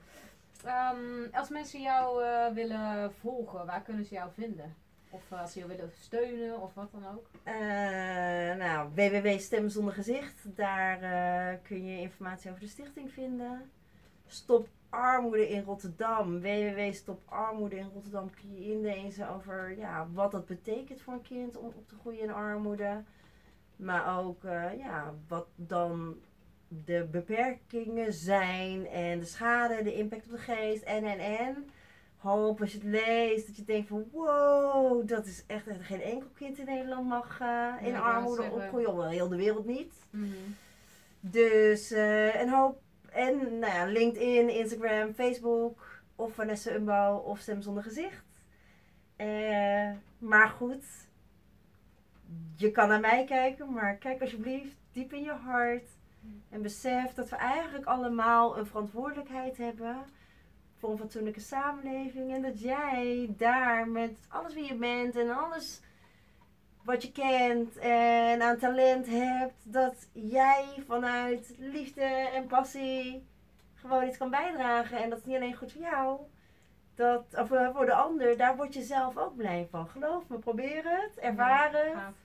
Ehm, als mensen jou eh, willen volgen, waar kunnen ze jou vinden? Of als ze jou willen steunen of wat dan ook? Nou, www Stem Zonder Gezicht. Daar kun je informatie over de stichting vinden. Stop Armoede in Rotterdam. www Stop Armoede in Rotterdam kun je inlezen over ja, wat dat betekent voor een kind om op te groeien in armoede. Maar ook ja, wat dan de beperkingen zijn en de schade, de impact op de geest en en en. Hoop als je het leest dat je denkt van wow, dat is echt geen enkel kind in Nederland mag eh, in Ja, armoede opgroeien, wel heel de wereld niet. Mhm. Dus eh een hoop. En nou ja, LinkedIn, Instagram, Facebook. Of Vanessa Umbouw of Stem Zonder Gezicht. Eh, maar goed. Je kan naar mij kijken, maar kijk alsjeblieft diep in je hart. En besef dat we eigenlijk allemaal een verantwoordelijkheid hebben voor een fatsoenlijke samenleving. En dat jij daar met alles wie je bent en alles wat je kent en aan talent hebt, dat jij vanuit liefde en passie gewoon iets kan bijdragen. En dat is niet alleen goed voor jou, dat, of eh, voor de ander, daar word je zelf ook blij van. Geloof me, probeer het, ervaar het.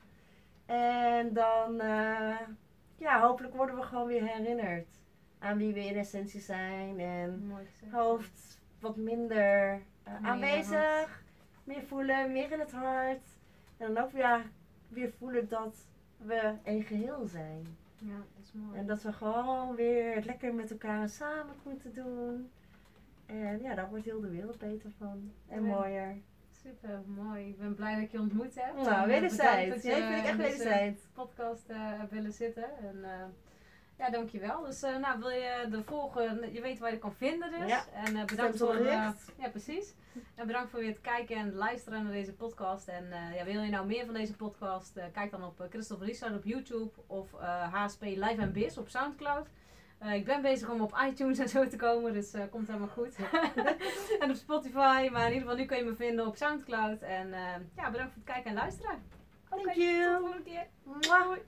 En dan, eh, ja, hopelijk worden we gewoon weer herinnerd aan wie we in essentie zijn. En hoofd wat minder eh, Meer aanwezig, meer voelen, meer in het hart. En dan ook weer, weer voelen dat we een geheel zijn. Ja, dat is mooi. En dat we gewoon weer het lekker met elkaar samen moeten doen. En ja, daar wordt heel de wereld beter van. En Ja. mooier. Super mooi. Ik ben blij dat ik je ontmoet heb. En, Nou, eh, wederzijds. Jij vind ik echt deze wederzijds. podcast eh, willen zitten. En, eh, ja, dankjewel. Dus eh, nou, wil je de volgen, je weet waar je het kan vinden dus. Ja. En eh, bedankt voor, eh, recht. ja precies. En bedankt voor weer het kijken en luisteren naar deze podcast. En eh, ja, wil je nou meer van deze podcast, eh, kijk dan op uh, Christophe Riesland op YouTube of eh, HSP Live and Biz op Soundcloud. Eh, ik ben bezig om op iTunes en zo te komen, dus uh, komt helemaal goed. en op Spotify, maar in ieder geval nu kun je me vinden op Soundcloud. En uh, ja, bedankt voor het kijken en luisteren. You. Tot de volgende keer. Mwah.